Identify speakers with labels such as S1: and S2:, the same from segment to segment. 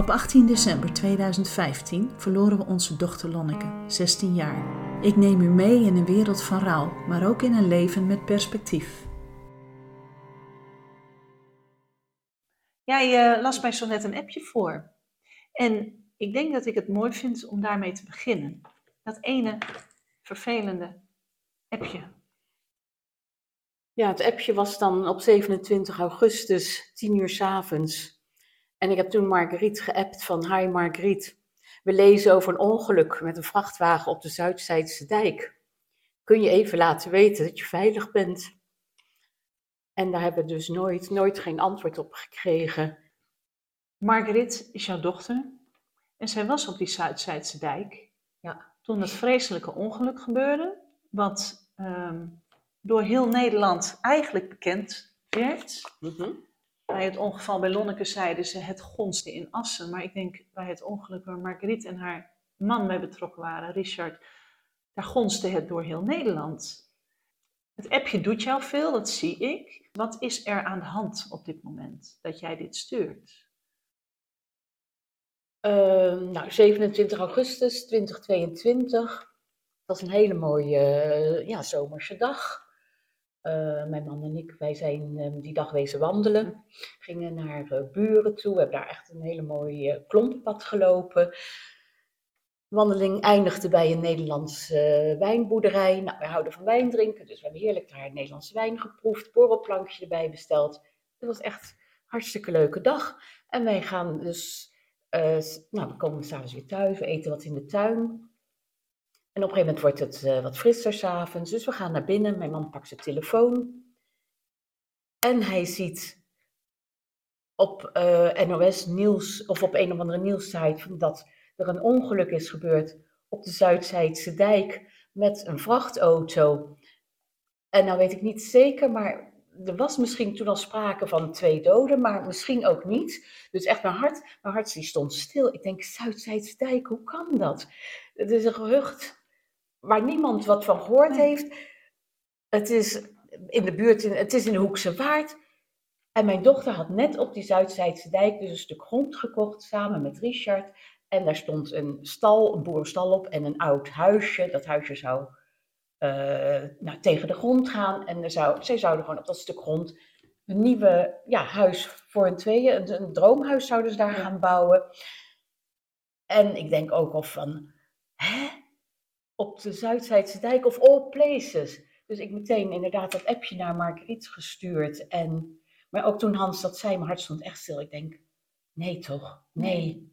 S1: Op 18 december 2015 verloren we onze dochter Lonneke, 16 jaar. Ik neem u mee in een wereld van rouw, maar ook in een leven met perspectief.
S2: Jij eh, las mij zo net een appje voor. En ik denk dat ik het mooi vind om daarmee te beginnen. Dat ene vervelende appje.
S3: Ja, het appje was dan op 27 augustus, 10 uur 's avonds. En ik heb toen Marguerite geappt van, hi Marguerite, we lezen over een ongeluk met een vrachtwagen op de Zuidzijdse dijk. Kun je even laten weten dat je veilig bent? En daar hebben we dus nooit, nooit geen antwoord op gekregen.
S2: Marguerite is jouw dochter. En zij was op die Zuidzijdse dijk.
S3: Ja.
S2: Toen het vreselijke ongeluk gebeurde. Wat ehm, door heel Nederland eigenlijk bekend werd. Bij het ongeval bij Lonneke zeiden ze het gonste in Assen. Maar ik denk bij het ongeluk waar Marguerite en haar man bij betrokken waren, Richard, daar gonste het door heel Nederland. Het appje doet jou veel, dat zie ik. Wat is er aan de hand op dit moment dat jij dit stuurt?
S3: Ehm, nou, 27 augustus 2022. Dat was een hele mooie eh, ja, zomerse dag. Eh, mijn man en ik, wij zijn ehm, die dag wezen wandelen. Gingen naar eh, buren toe. We hebben daar echt een hele mooi eh, klompenpad gelopen. De wandeling eindigde bij een Nederlandse wijnboerderij. Nou, wij houden van wijn drinken, dus we hebben heerlijk daar Nederlandse wijn geproefd. Borrelplankje erbij besteld. Het was echt een hartstikke leuke dag. En wij gaan dus, nou, we komen s'avonds weer thuis. We eten wat in de tuin. En op een gegeven moment wordt het eh, wat frisser s'avonds. Dus we gaan naar binnen. Mijn man pakt zijn telefoon. En hij ziet op eh, NOS Nieuws, of op een of andere nieuwssite, van dat er een ongeluk is gebeurd op de Zuidzijdse dijk met een vrachtauto. En nou weet ik niet zeker, maar er was misschien toen al sprake van twee doden, maar misschien ook niet. Dus echt mijn hart, mijn hart stond stil. Ik denk, Zuidzijdse dijk, hoe kan dat? Het is een gerucht waar niemand wat van gehoord heeft. Het is in de buurt, in, het is in de Hoekse Waard. En mijn dochter had net op die Zuidzijdse dijk dus een stuk grond gekocht samen met Richard. En daar stond een stal, een boerenstal op en een oud huisje. Dat huisje zou eh, nou, tegen de grond gaan. En er zou, zij zouden gewoon op dat stuk grond een nieuwe ja, huis voor hun tweeën, een, een droomhuis zouden ze daar
S2: Ja.
S3: gaan bouwen. En ik denk ook al van, hè? Op de Zuidzijdse dijk of all places. Dus ik meteen inderdaad dat appje naar Marguerite gestuurd. En, maar ook toen Hans dat zei, mijn hart stond echt stil. Ik denk, nee toch, nee.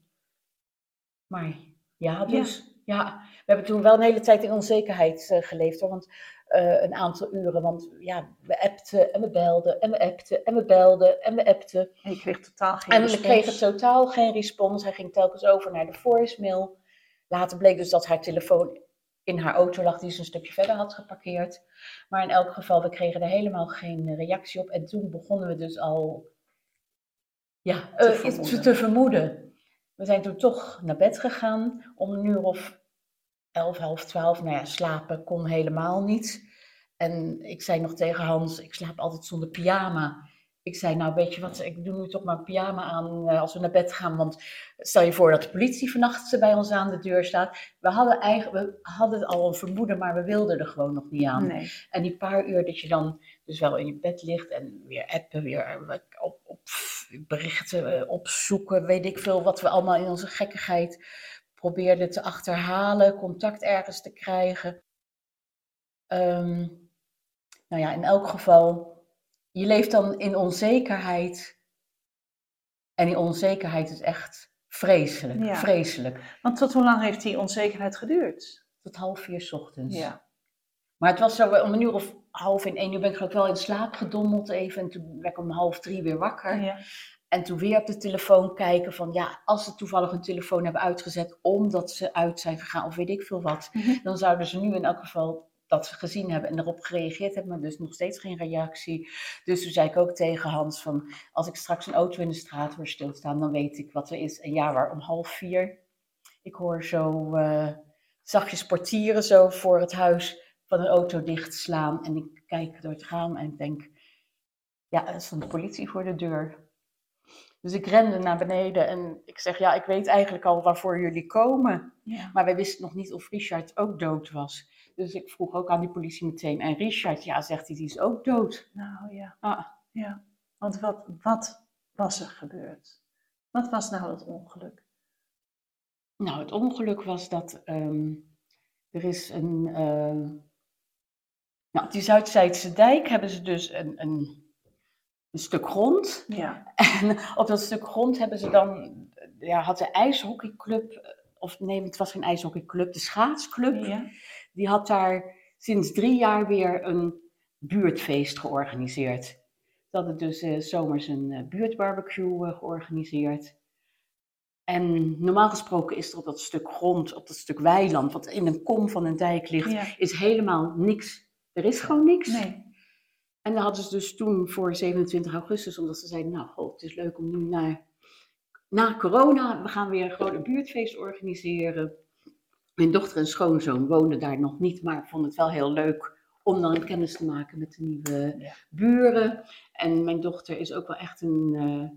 S3: Maar ja, dus ja. we hebben toen wel een hele tijd in onzekerheid eh, geleefd. Hoor, want eh, een aantal uren, want ja, we appten en we belden en we appten en we belden en we appten.
S2: En je kreeg totaal geen
S3: En we
S2: respons.
S3: kregen totaal geen respons. Hij ging telkens over naar de voicemail. Later bleek dus dat haar telefoon in haar auto lag, die ze een stukje verder had geparkeerd. Maar in elk geval, we kregen er helemaal geen reactie op. En toen begonnen we dus al ja,
S2: Te
S3: eh, iets
S2: vermoeden.
S3: te, te vermoeden. We zijn toen toch naar bed gegaan om een uur of elf, half twaalf. Nou ja, slapen kon helemaal niet. En ik zei nog tegen Hans, ik slaap altijd zonder pyjama. Ik zei, nou weet je wat, ik doe nu toch maar een pyjama aan eh, als we naar bed gaan. Want stel je voor dat de politie vannacht bij ons aan de deur staat. We hadden, eigenlijk, we hadden al een vermoeden, maar we wilden er gewoon nog niet aan.
S2: Nee.
S3: En die paar uur dat je dan dus wel in je bed ligt en weer appen, weer op, op berichten eh, opzoeken, weet ik veel, wat we allemaal in onze gekkigheid probeerden te achterhalen, contact ergens te krijgen. Ehm, nou ja, in elk geval, je leeft dan in onzekerheid. En die onzekerheid is echt vreselijk,
S2: Ja.
S3: vreselijk.
S2: Want tot hoe lang heeft die onzekerheid geduurd?
S3: Tot half vier 's ochtends.
S2: Ja.
S3: Maar het was zo, om een uur of half in één uur ben ik geloof ik wel in slaap gedommeld even. En toen werd ik om half drie weer wakker.
S2: ja.
S3: En toen weer op de telefoon kijken van ja, als ze toevallig hun telefoon hebben uitgezet omdat ze uit zijn gegaan of weet ik veel wat,
S2: Mhm.
S3: dan zouden ze nu in elk geval dat gezien hebben en erop gereageerd hebben, maar dus nog steeds geen reactie. Dus toen zei ik ook tegen Hans van als ik straks een auto in de straat hoor stilstaan, dan weet ik wat er is. En ja, waar om half vier, ik hoor zo eh, zachtjes portieren zo voor het huis van een auto dichtslaan en ik kijk door het raam en denk, ja, er stond de politie voor de deur. Dus ik rende naar beneden en ik zeg, ja, ik weet eigenlijk al waarvoor jullie komen.
S2: Ja.
S3: Maar wij wisten nog niet of Richard ook dood was. Dus ik vroeg ook aan die politie meteen. En Richard, ja, zegt hij, die is ook dood.
S2: Nou ja.
S3: Ah,
S2: Ja. Want wat, wat was er gebeurd? Wat was nou het ongeluk?
S3: nou, het ongeluk was dat ehm, er is een... eh, nou, op die Zuidzijdse dijk hebben ze dus een, een, een stuk grond.
S2: Ja.
S3: En op dat stuk grond hebben ze dan... Ja, had de ijshockeyclub... eh, Of nee, het was geen ijshockeyclub. De schaatsclub.
S2: Ja.
S3: Die had daar sinds drie jaar weer een buurtfeest georganiseerd. Ze hadden dus eh, zomers een eh, buurtbarbecue georganiseerd. En normaal gesproken is er op dat stuk grond, op dat stuk weiland, wat in een kom van een dijk ligt,
S2: Ja.
S3: is helemaal niks. Er is gewoon niks.
S2: Nee.
S3: En dan hadden ze dus toen voor 27 augustus, omdat ze zeiden, nou, het is leuk om nu na, na corona, we gaan weer een buurtfeest organiseren. Mijn dochter en schoonzoon woonden daar nog niet, maar vonden het wel heel leuk om dan kennis te maken met de nieuwe
S2: Ja.
S3: buren. En mijn dochter is ook wel echt een, eh,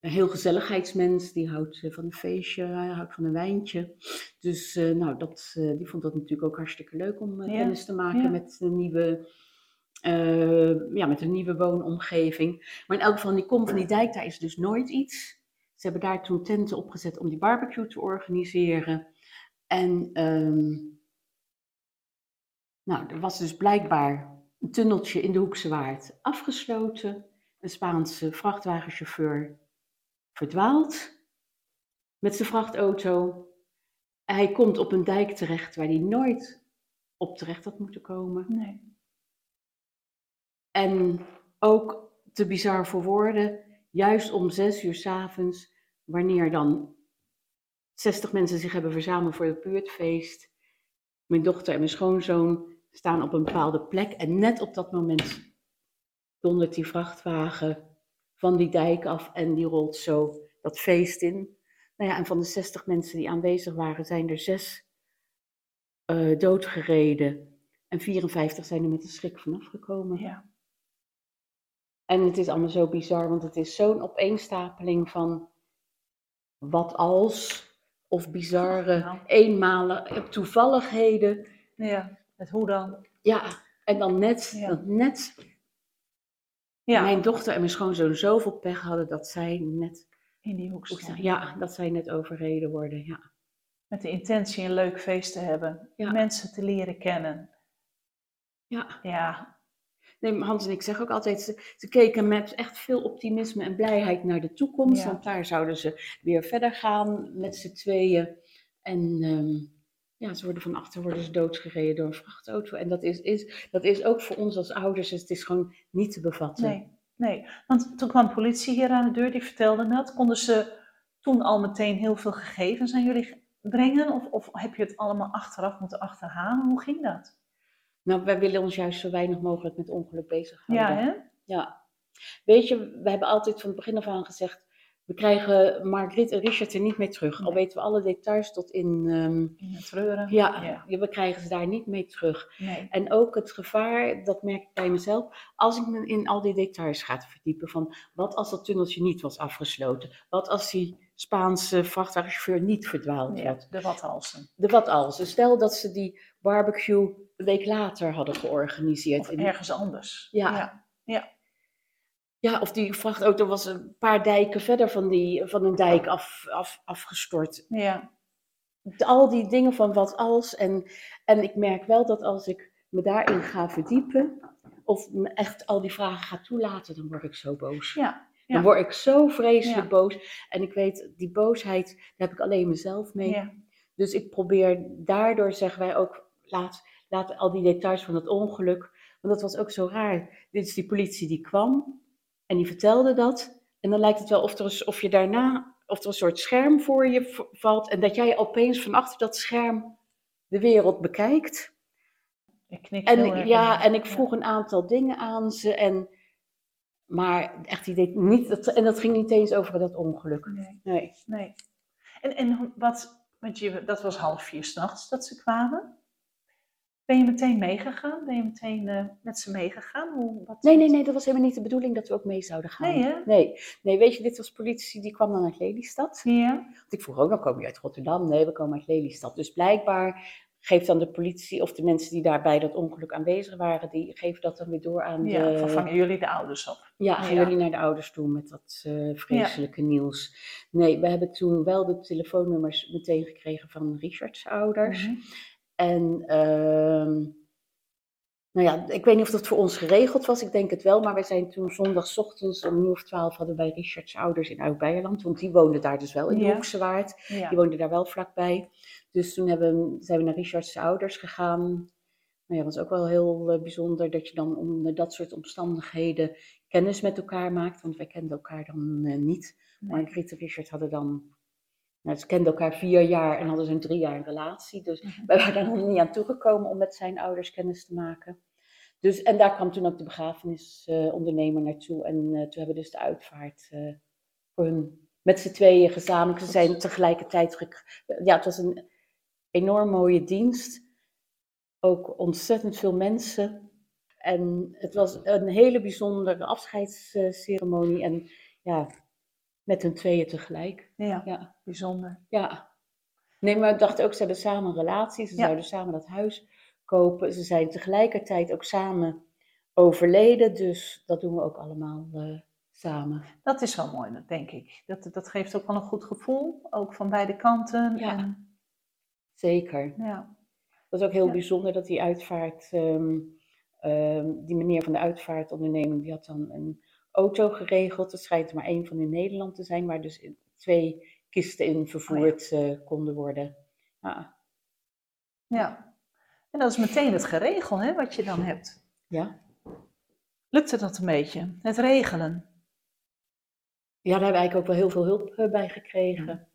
S3: een heel gezelligheidsmens. Die houdt eh, van een feestje, hij houdt van een wijntje. Dus eh, nou, dat, eh, die vond dat natuurlijk ook hartstikke leuk om eh,
S2: Ja,
S3: kennis te maken
S2: ja.
S3: met de nieuwe eh, ja, met een nieuwe woonomgeving. Maar in elk geval, die kom van die dijk, daar is dus nooit iets. Ze hebben daar toen tenten opgezet om die barbecue te organiseren. En ehm, nou, er was dus blijkbaar een tunneltje in de Hoekse Waard afgesloten. Een Spaanse vrachtwagenchauffeur verdwaald met zijn vrachtauto. Hij komt op een dijk terecht waar hij nooit op terecht had moeten komen.
S2: Nee.
S3: En ook te bizar voor woorden, juist om zes uur 's avonds, wanneer dan 60 mensen zich hebben verzameld voor het buurtfeest. Mijn dochter en mijn schoonzoon staan op een bepaalde plek en net op dat moment dondert die vrachtwagen van die dijk af en die rolt zo dat feest in. Nou ja, en van de 60 mensen die aanwezig waren, zijn er zes eh, doodgereden en 54 zijn er met een schrik vanaf gekomen.
S2: Ja.
S3: En het is allemaal zo bizar, want het is zo'n opeenstapeling van wat als, of bizarre,
S2: Nou.
S3: eenmalige toevalligheden.
S2: Ja. Het hoe dan?
S3: Ja, en dan net,
S2: Ja.
S3: net
S2: Ja.
S3: mijn dochter en mijn schoonzoon zoveel pech hadden dat zij net,
S2: In die hoek staan.
S3: ja, dat zij net overreden worden. Ja.
S2: Met de intentie een leuk feest te hebben.
S3: Ja.
S2: Mensen te leren kennen.
S3: ja.
S2: Ja.
S3: Nee, Hans en ik zeggen ook altijd, ze, ze keken met echt veel optimisme en blijheid naar de toekomst.
S2: Ja.
S3: Want daar zouden ze weer verder gaan met z'n tweeën. En ehm, ja, ze worden van achter worden ze doodgereden door een vrachtauto. En dat is, is, dat is ook voor ons als ouders, het is gewoon niet te bevatten.
S2: Nee. Nee. Want toen kwam de politie hier aan de deur, die vertelde dat. Konden ze toen al meteen heel veel gegevens aan jullie ge- brengen? Of, of heb je het allemaal achteraf moeten achterhalen? Hoe ging dat?
S3: Nou, wij willen ons juist zo weinig mogelijk met ongeluk bezighouden.
S2: Ja, hè?
S3: Ja. Weet je, we hebben altijd van het begin af aan gezegd, we krijgen Margriet en Richard er niet mee terug. Al weten we alle details tot in, ehm,
S2: In het treuren?
S3: ja,
S2: Ja.
S3: we krijgen ze daar niet mee terug.
S2: Nee.
S3: En ook het gevaar, dat merk ik bij mezelf, als ik me in al die details ga verdiepen van wat als dat tunneltje niet was afgesloten? Wat als die Spaanse vrachtwagenchauffeur niet verdwaald
S2: Ja,
S3: had?
S2: de watalsen.
S3: De wat als? Stel dat ze die barbecue een week later hadden georganiseerd.
S2: Of
S3: in-
S2: ergens anders.
S3: Ja.
S2: ja.
S3: Ja, of die vrachtauto was een paar dijken verder van, die, van een dijk af, af, afgestort.
S2: Ja.
S3: Al die dingen van wat als. En, en ik merk wel dat als ik me daarin ga verdiepen, of me echt al die vragen ga toelaten, dan word ik zo boos.
S2: Ja.
S3: Dan word ik zo vreselijk
S2: Ja.
S3: boos. En ik weet, die boosheid, daar heb ik alleen mezelf mee.
S2: Ja.
S3: Dus ik probeer, daardoor zeggen wij ook, laat, laat al die details van het ongeluk. Want dat was ook zo raar. Dit is die politie die kwam en die vertelde dat. En dan lijkt het wel of, er is, of je daarna, of er een soort scherm voor je valt. En dat jij opeens van achter dat scherm de wereld bekijkt.
S2: Ik
S3: En, ja, en ik vroeg een aantal dingen aan ze. En, maar echt, die deed niet, dat, en dat ging niet eens over dat ongeluk.
S2: Nee,
S3: Nee.
S2: nee. En, en wat, want je, dat was half vier s'nachts dat ze kwamen. Ben je meteen meegegaan? Ben je meteen eh, met ze meegegaan? Hoe, wat,
S3: Nee, nee, nee, dat was helemaal niet de bedoeling dat we ook mee zouden gaan.
S2: Nee, hè?
S3: Nee, nee weet je, dit was politie, die kwam dan uit Lelystad.
S2: Ja,
S3: Want ik vroeg ook, dan kom je uit Rotterdam? Nee, we komen uit Lelystad. Dus blijkbaar geeft dan de politie, of de mensen die daar bij dat ongeluk aanwezig waren, die geven dat dan weer door aan
S2: ja
S3: de...
S2: van vangen jullie de ouders op?
S3: Ja, gaan
S2: Ja.
S3: jullie naar de ouders toe met dat eh, vreselijke nieuws? Nee, we hebben toen wel de telefoonnummers meteen gekregen van Richards ouders.
S2: Mhm.
S3: En ehm, nou ja, ik weet niet of dat voor ons geregeld was, ik denk het wel, maar wij zijn toen zondagochtends om uur of twaalf hadden wij Richards ouders in Oud-Beijerland, want die woonden daar dus wel in de
S2: Ja.
S3: Hoekse Waard.
S2: Ja.
S3: Die woonden daar wel vlakbij. Dus toen hebben, we- zijn we naar Richards ouders gegaan. Nou ja, dat was ook wel heel eh, bijzonder dat je dan onder dat soort omstandigheden kennis met elkaar maakt. Want wij kenden elkaar dan eh, niet.
S2: Nee.
S3: Margriet en Richard hadden dan, nou, ze kenden elkaar vier jaar en hadden ze een drie jaar een relatie. Dus
S2: Mhm.
S3: wij waren daar nog niet aan toegekomen om met zijn ouders kennis te maken. Dus, en daar kwam toen ook de begrafenisondernemer naartoe. En eh, toen hebben we dus de uitvaart eh, voor hun met z'n tweeën gezamenlijk. Ze zijn tegelijkertijd. gek- Ja, het was een enorm mooie dienst. Ook ontzettend veel mensen. En het was een hele bijzondere afscheidsceremonie. En ja, met hun tweeën tegelijk.
S2: ja,
S3: Ja.
S2: bijzonder.
S3: Ja. Nee, maar ik dacht ook, ze hebben samen een relatie. Ze
S2: Ja.
S3: zouden samen dat huis kopen. Ze zijn tegelijkertijd ook samen overleden. Dus dat doen we ook allemaal eh, samen.
S2: Dat is wel mooi, dat denk ik. Dat, dat geeft ook wel een goed gevoel, ook van beide kanten.
S3: Ja.
S2: En,
S3: Zeker.
S2: ja.
S3: Dat is ook heel
S2: Ja.
S3: bijzonder dat die uitvaart, ehm, ehm, die meneer van de uitvaartonderneming, die had dan een auto geregeld. Er schijnt er maar één van in Nederland te zijn, waar dus twee kisten in vervoerd eh, konden worden. Ja.
S2: ja. En dat is meteen het geregel, hè, wat je dan hebt.
S3: ja.
S2: Lukte dat een beetje? Het regelen.
S3: Ja, daar hebben we eigenlijk ook wel heel veel hulp eh, bij gekregen.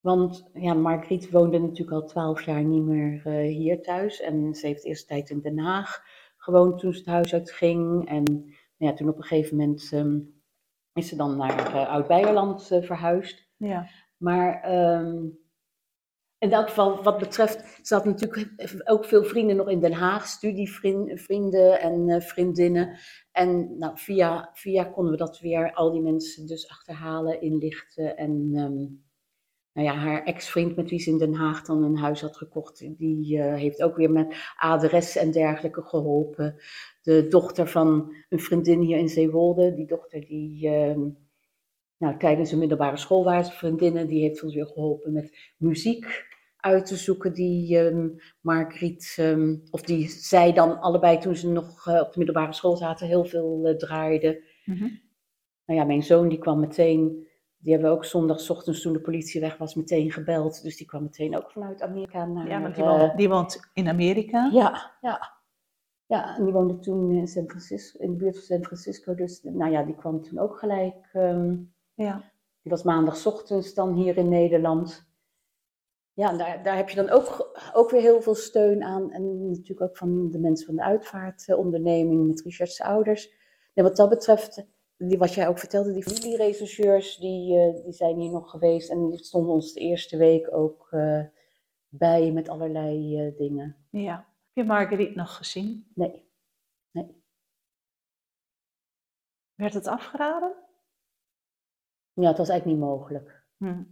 S3: Want ja, Margriet woonde natuurlijk al twaalf jaar niet meer eh, hier thuis. En ze heeft eerst tijd in Den Haag gewoond toen ze het huis uitging. En nou ja, toen op een gegeven moment ehm, is ze dan naar eh, Oud-Beijerland eh, verhuisd.
S2: Ja.
S3: Maar ehm, in elk geval, wat betreft, ze had natuurlijk ook veel vrienden nog in Den Haag, studievrienden en eh, vriendinnen. En nou, via, via konden we dat weer, al die mensen dus achterhalen, inlichten. En ehm, nou ja, haar ex-vriend met wie ze in Den Haag dan een huis had gekocht, die eh, heeft ook weer met adres en dergelijke geholpen. De dochter van een vriendin hier in Zeewolde, die dochter die... ehm, nou, tijdens de middelbare school waren ze vriendinnen, die heeft ons weer geholpen met muziek uit te zoeken die ehm Margriet, ehm, of die zij dan allebei toen ze nog eh, op de middelbare school zaten, heel veel eh, draaiden.
S2: Mhm.
S3: Nou ja, mijn zoon die kwam meteen, die hebben we ook zondagochtends toen de politie weg was meteen gebeld. Dus die kwam meteen ook vanuit Amerika naar...
S2: Ja, want die
S3: eh,
S2: woont, die woont in Amerika.
S3: ja, ja. Ja, en die woonde toen in San Francisco, in de buurt van San Francisco. Dus nou ja, die kwam toen ook gelijk... ehm,
S2: Ja.
S3: die was maandagochtends dan hier in Nederland. Ja, daar, daar heb je dan ook, ook weer heel veel steun aan. En natuurlijk ook van de mensen van de uitvaartonderneming met Richard's ouders. En wat dat betreft, die, wat jij ook vertelde, die familierechercheurs, die, eh, die zijn hier nog geweest. En die stonden ons de eerste week ook eh, bij met allerlei eh, dingen.
S2: ja. Heb je Marguerite nog gezien?
S3: Nee,
S2: Werd het afgeraden?
S3: ja, het was eigenlijk niet mogelijk.
S2: Hm.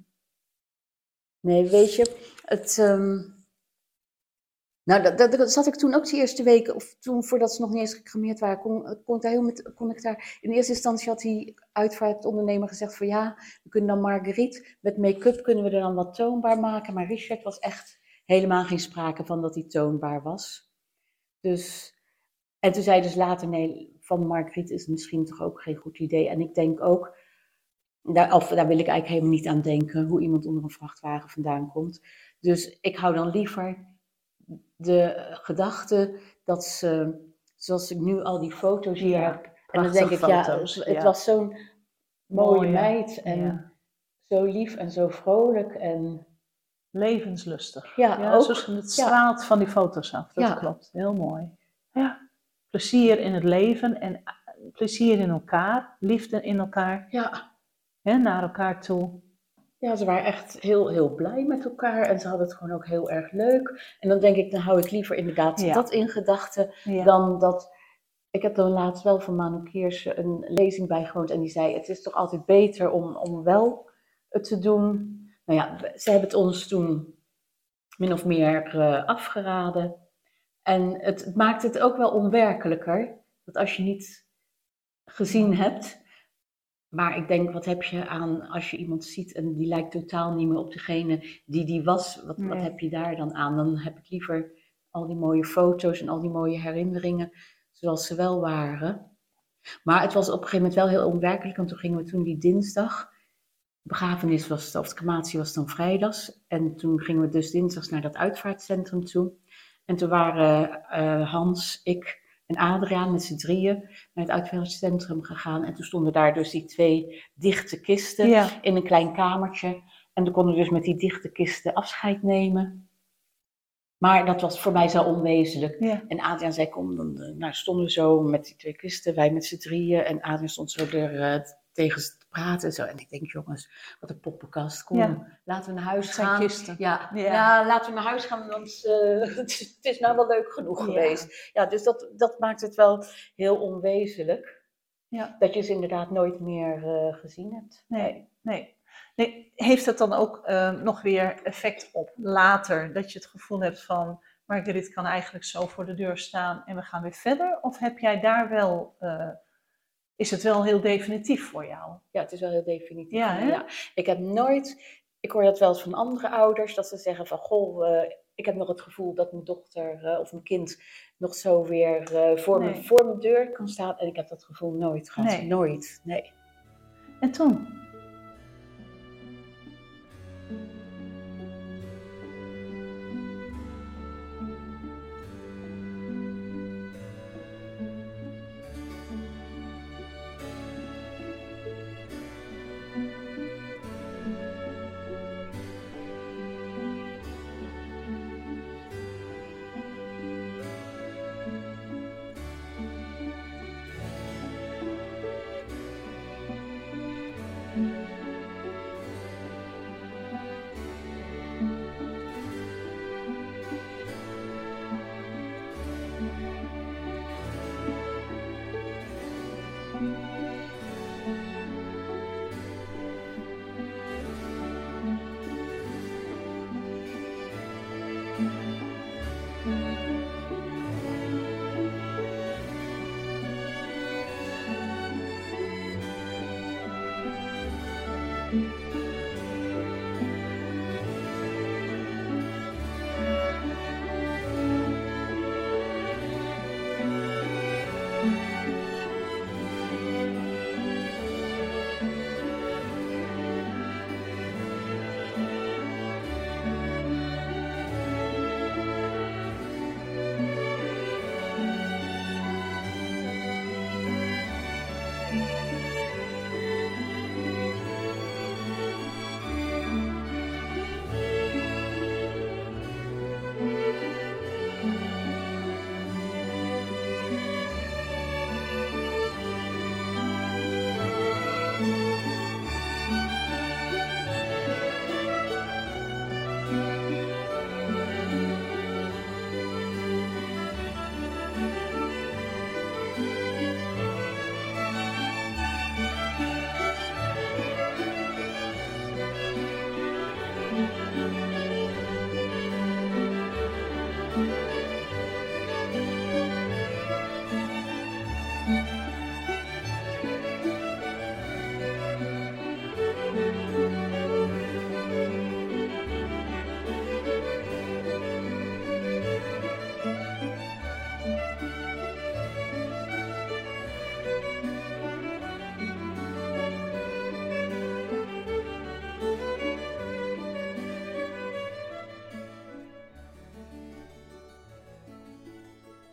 S3: Nee, weet je, het. ehm, nou, dat, zat ik toen ook de eerste weken, of toen voordat ze nog niet eens gecremeerd waren, kon, ik daar heel met. In eerste instantie had die uitvaartondernemer gezegd: van ja, we kunnen dan Marguerite met make-up kunnen we er dan wat toonbaar maken. Maar Richard was echt helemaal geen sprake van dat hij toonbaar was. Dus. En toen zei dus later: nee, van Marguerite is misschien toch ook geen goed idee. En ik denk ook. Daar, of, daar wil ik eigenlijk helemaal niet aan denken, hoe iemand onder een vrachtwagen vandaan komt. Dus ik hou dan liever de gedachte dat ze, zoals ik nu al die foto's hier
S2: Ja,
S3: heb. En dan denk ik,
S2: prachtige
S3: ja,
S2: foto's,
S3: het,
S2: ja.
S3: was zo'n mooie
S2: Mooie,
S3: meid en
S2: ja.
S3: zo lief en zo vrolijk. En
S2: Levenslustig.
S3: Ja, ook.
S2: zoals het straalt van die foto's af. Dat
S3: Ja.
S2: klopt. Heel mooi. Ja. Plezier in het leven en eh, plezier in elkaar. Liefde in elkaar.
S3: ja,
S2: Hè, naar elkaar toe.
S3: Ja, ze waren echt heel, heel blij met elkaar en ze hadden het gewoon ook heel erg leuk. En dan denk ik, dan hou ik liever inderdaad
S2: Ja.
S3: dat in gedachten
S2: Ja.
S3: dan dat. Ik heb dan laatst wel van Manu Kiersje een lezing bijgewoond en die zei: Het is toch altijd beter om, om wel het te doen. Nou ja, ze hebben het ons toen min of meer eh, afgeraden. En het, het maakt het ook wel onwerkelijker. Dat als je niet gezien hebt. Maar ik denk, wat heb je aan als je iemand ziet en die lijkt totaal niet meer op degene die die was? Wat, wat heb je daar dan aan? Dan heb ik liever al die mooie foto's en al die mooie herinneringen zoals ze wel waren. Maar het was op een gegeven moment wel heel onwerkelijk, want toen gingen we toen die dinsdag. De begrafenis was, of de crematie was dan vrijdags. En toen gingen we dus dinsdags naar dat uitvaartcentrum toe. En toen waren eh, Hans, ik en Adriaan met z'n drieën naar het uitvaartcentrum gegaan. En toen stonden daar dus die twee dichte kisten
S2: Ja.
S3: in een klein kamertje. En toen konden we dus met die dichte kisten afscheid nemen. Maar dat was voor mij zo onwezenlijk.
S2: Ja.
S3: En Adriaan zei, kom, dan eh, nou, stonden we zo met die twee kisten, wij met z'n drieën. En Adriaan stond zo er eh, tegen praten en zo. En ik denk, jongens, wat een poppenkast. Kom,
S2: Ja.
S3: laten we naar huis gaan. Ja,
S2: Ja.
S3: ja. laten we naar huis gaan, want eh, het, is, het is nou wel leuk genoeg geweest. Ja, dus dat, dat maakt het wel heel onwezenlijk.
S2: Ja.
S3: Dat je ze inderdaad nooit meer eh, gezien hebt.
S2: Nee, nee. nee. Heeft het dan ook eh, nog weer effect op later? Dat je het gevoel hebt van, Marguerite kan eigenlijk zo voor de deur staan en we gaan weer verder? Of heb jij daar wel, is het wel heel definitief voor jou?
S3: Ja, het is wel heel definitief.
S2: Ja, hè?
S3: Ik heb nooit, ik hoor dat wel eens van andere ouders, dat ze zeggen van, goh, eh, ik heb nog het gevoel dat mijn dochter eh, of mijn kind nog zo weer eh, voor,
S2: Nee.
S3: mijn, voor mijn deur kan staan. En ik heb dat gevoel nooit gehad.
S2: Nee.
S3: Nooit, nee.
S2: En toen?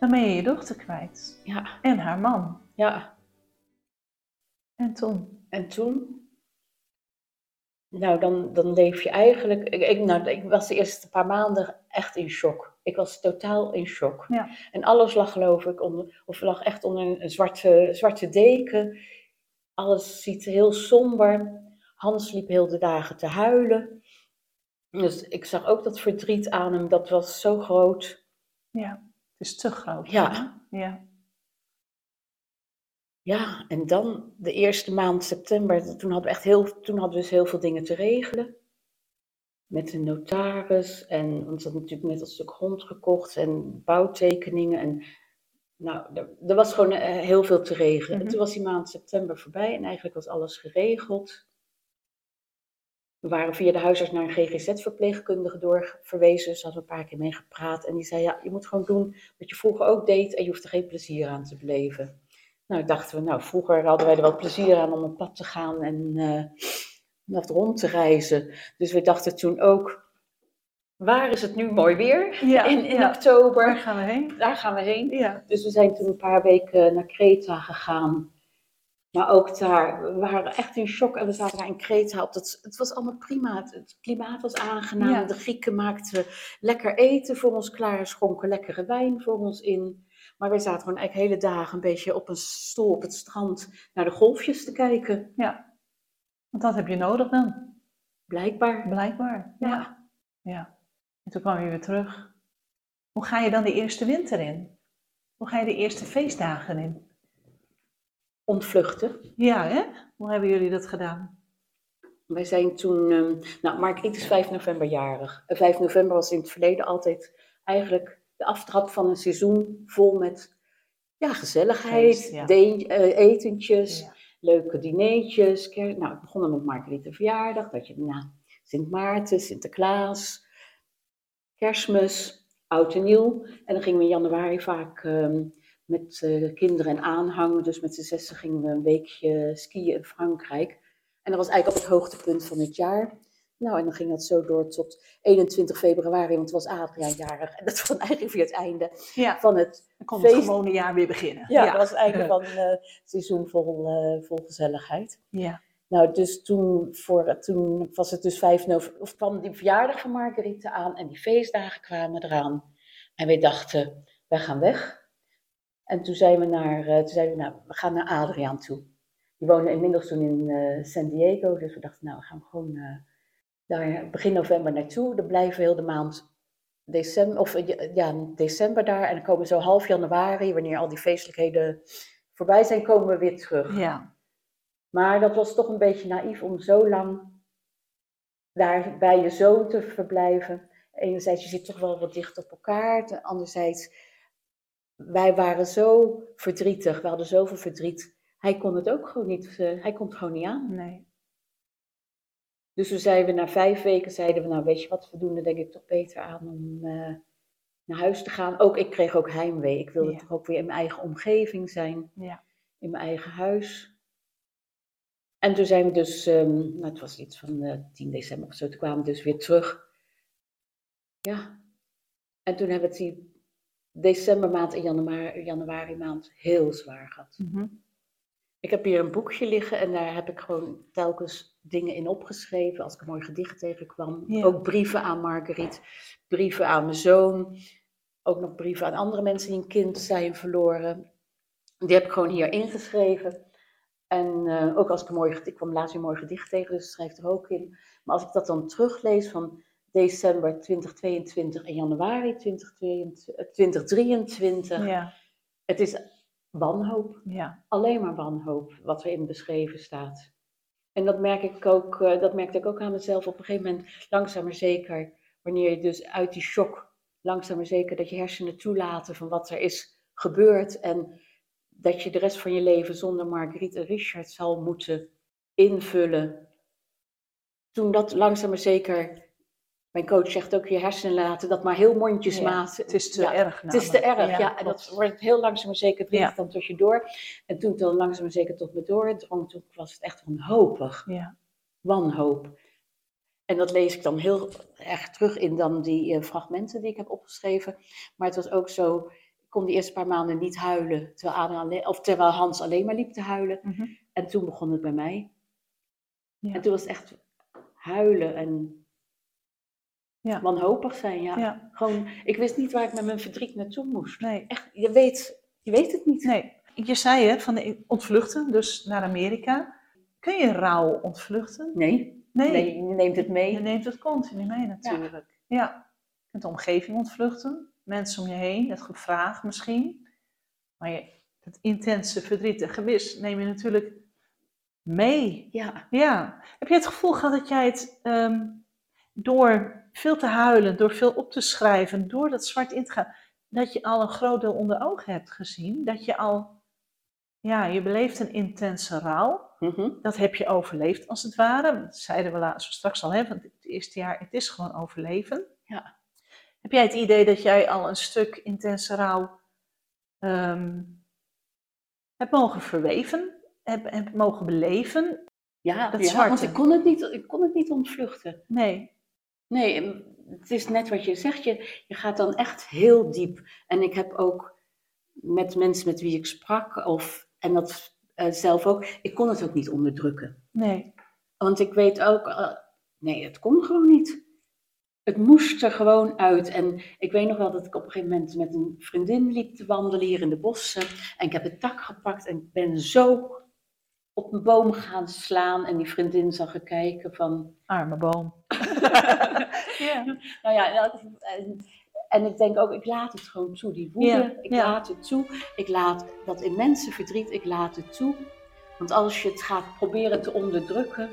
S2: Dan ben je je dochter kwijt.
S3: Ja,
S2: En haar man.
S3: ja.
S2: En toen?
S3: En toen? Nou, dan, dan leef je eigenlijk. Ik, ik- nou, ik was de eerste paar maanden echt in shock. Ik was totaal in shock.
S2: Ja.
S3: En alles lag, geloof ik, onder, of lag echt onder een, zwarte, zwarte deken. Alles ziet heel somber. Hans liep heel de dagen te huilen. Dus ik zag ook dat verdriet aan hem, dat was zo groot.
S2: Ja, is te groot.
S3: Ja.
S2: hè? Ja.
S3: Ja, en dan de eerste maand september, toen hadden we echt heel, toen hadden we dus heel veel dingen te regelen. Met de notaris en, want ze hadden natuurlijk net een stuk grond gekocht en bouwtekeningen. En, nou, er, er was gewoon eh, heel veel te regelen. En
S2: Mhm.
S3: toen was die maand september voorbij en eigenlijk was alles geregeld. We waren via de huisarts naar een GGZ-verpleegkundige doorverwezen, dus hadden een paar keer mee gepraat. En die zei, ja, je moet gewoon doen wat je vroeger ook deed en je hoeft er geen plezier aan te beleven. Nou, dachten we, nou, vroeger hadden wij er wel plezier aan om op pad te gaan en eh wat rond te reizen. Dus we dachten toen ook, waar is het nu mooi weer?
S2: Ja,
S3: in in
S2: ja.
S3: oktober.
S2: Waar gaan we heen?
S3: Daar gaan we heen.
S2: Ja.
S3: Dus we zijn toen een paar weken naar Kreta gegaan. Maar ook daar, we waren echt in shock en we zaten daar in Kreta. Op dat, het was allemaal prima, het, het klimaat was aangenaam.
S2: Ja.
S3: De Grieken maakten lekker eten voor ons klaar en schonken lekkere wijn voor ons in. Maar wij zaten gewoon eigenlijk hele dagen een beetje op een stoel op het strand naar de golfjes te kijken.
S2: ja. Want dat heb je nodig dan,
S3: Blijkbaar.
S2: blijkbaar. Ja.
S3: Ja.
S2: ja. En toen kwam je weer terug. Hoe ga je dan de eerste winter in? Hoe ga je de eerste feestdagen in?
S3: Ontvluchten.
S2: Ja, hè? Hoe hebben jullie dat gedaan?
S3: Wij zijn toen, ehm nou Margriet is 5 november jarig. En 5 november was in het verleden altijd eigenlijk de aftrap van een seizoen vol met ja, gezelligheid,
S2: Feest, ja.
S3: de- eh, etentjes,
S2: Ja.
S3: leuke dineetjes. nou, het begon dan met Margriet de verjaardag, dat je daarna Sint Maarten, Sinterklaas, Kerstmis, Oud en Nieuw. En dan gingen we in januari vaak ehm, met eh, kinderen en aanhang, dus met z'n zessen gingen we een weekje skiën in Frankrijk. En dat was eigenlijk op het hoogtepunt van het jaar. Nou, en dan ging dat zo door tot 21 februari, want het was Adriaan jarig. En dat was eigenlijk weer het einde
S2: Ja,
S3: van het
S2: dan kon het gewone jaar weer beginnen.
S3: Ja, dat was het einde van eh, het seizoen vol, eh, vol gezelligheid.
S2: Ja.
S3: Nou, dus toen, voor, toen was het dus 5 november, of kwam die verjaardag van Marguerite aan en die feestdagen kwamen eraan. En wij dachten, wij gaan weg. En toen zijn we naar, eh, toen zeiden we, nou, we gaan naar Adriaan toe. Die woonde inmiddels toen in eh, San Diego, dus we dachten, nou, we gaan gewoon eh, daar begin november naartoe. Dan blijven we heel de maand december, of, ja, december daar. En dan komen we zo half januari, wanneer al die feestelijkheden voorbij zijn, komen we weer terug.
S2: ja.
S3: Maar dat was toch een beetje naïef om zo lang daar bij je zoon te verblijven. Enerzijds, je zit toch wel wat dicht op elkaar. Anderzijds, wij waren zo verdrietig. We hadden zoveel verdriet. Hij kon het ook gewoon niet, eh, hij kon het gewoon niet aan.
S2: Nee.
S3: Dus toen zeiden we na vijf weken, zeiden we, nou weet je wat, we doen er denk ik toch beter aan om eh, naar huis te gaan. Ook ik kreeg ook heimwee. Ik wilde
S2: Ja.
S3: toch ook weer in mijn eigen omgeving zijn.
S2: Ja.
S3: in mijn eigen huis. En toen zijn we dus, ehm, nou, het was iets van eh 10 december of zo, toen kwamen we dus weer terug. Ja. En toen hebben we het die decembermaand en januari, januari maand heel zwaar gehad.
S2: Mhm.
S3: Ik heb hier een boekje liggen en daar heb ik gewoon telkens dingen in opgeschreven. Als ik een mooi gedicht tegenkwam.
S2: Ja.
S3: Ook brieven aan Marguerite, brieven aan mijn zoon. Ook nog brieven aan andere mensen die een kind zijn verloren. Die heb ik gewoon hier ingeschreven. En eh, ook als ik een mooi gedicht, ik kwam laatst weer een mooi gedicht tegen, dus schrijf er ook in. Maar als ik dat dan teruglees van december 2022 en januari 2022, eh, 2023,
S2: Ja.
S3: het is wanhoop
S2: Ja.
S3: alleen maar wanhoop wat erin beschreven staat. En dat merk ik ook, eh, dat merkte ik ook aan mezelf op een gegeven moment, langzaam maar zeker, wanneer je dus uit die shock, langzaam maar zeker, dat je hersenen toelaten van wat er is gebeurd en dat je de rest van je leven zonder Marguerite en Richard zal moeten invullen. Toen dat langzaam maar zeker, mijn coach zegt ook, je hersenen laten dat maar heel mondjesmaat.
S2: Het is te
S3: Ja,
S2: erg.
S3: het is te erg, ja. En dat wordt heel langzaam maar zeker dringt
S2: Ja.
S3: het dan tot je door. En toen het dan langzaam maar zeker tot me doordrong, toen was het echt wanhopig.
S2: Ja.
S3: Wanhoop. En dat lees ik dan heel erg terug in dan die eh, fragmenten die ik heb opgeschreven. Maar het was ook zo, ik kon die eerste paar maanden niet huilen, terwijl, Adriaan, alle- of terwijl Hans alleen maar liep te huilen.
S2: Mhm.
S3: En toen begon het bij mij.
S2: Ja.
S3: En toen was het echt huilen en
S2: Ja.
S3: wanhopig zijn. Ja.
S2: Ja.
S3: Gewoon, ik wist niet waar ik met mijn verdriet naartoe moest.
S2: Nee.
S3: Echt, je weet, je weet het niet.
S2: nee. Je zei hè, van de ontvluchten, dus naar Amerika. Kun je rouw ontvluchten?
S3: Nee. nee, je neemt het mee.
S2: Je neemt het continu mee natuurlijk. Ja. Je kunt de omgeving ontvluchten, mensen om je heen, het gevraagd misschien. Maar je, het intense verdriet en gemis neem je natuurlijk mee.
S3: Ja.
S2: Ja. Heb je het gevoel gehad dat jij het ehm, door veel te huilen, door veel op te schrijven, door dat zwart in te gaan, dat je al een groot deel onder ogen hebt gezien? Dat je al, ja, je beleeft een intense rouw.
S3: Mhm.
S2: Dat heb je overleefd als het ware. Dat zeiden we laatst straks al, hè, want het eerste jaar, het is gewoon overleven.
S3: Ja.
S2: Heb jij het idee dat jij al een stuk intense rouw ehm, hebt mogen verweven, hebt, hebt mogen beleven?
S3: Ja,
S2: Dat
S3: ja want ik kon, het niet, ik kon het niet ontvluchten.
S2: Nee.
S3: Nee, het is net wat je zegt. Je, je gaat dan echt heel diep. En ik heb ook met mensen met wie ik sprak, of, en dat eh, zelf ook, ik kon het ook niet onderdrukken.
S2: Nee.
S3: Want ik weet ook, eh, nee, het kon gewoon niet. Het moest er gewoon uit. En ik weet nog wel dat ik op een gegeven moment met een vriendin liep te wandelen hier in de bossen. En ik heb het tak gepakt en ik ben zo op een boom gaan slaan. En die vriendin zag ik kijken van,
S2: Arme boom. ja.
S3: nou ja, en, en ik denk ook, ik laat het gewoon toe, die woede.
S2: Ja,
S3: ik
S2: ja.
S3: laat het toe. Ik laat dat immense verdriet, ik laat het toe. Want als je het gaat proberen te onderdrukken,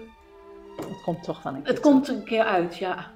S2: Het komt toch van een
S3: het komt er een keer uit, ja.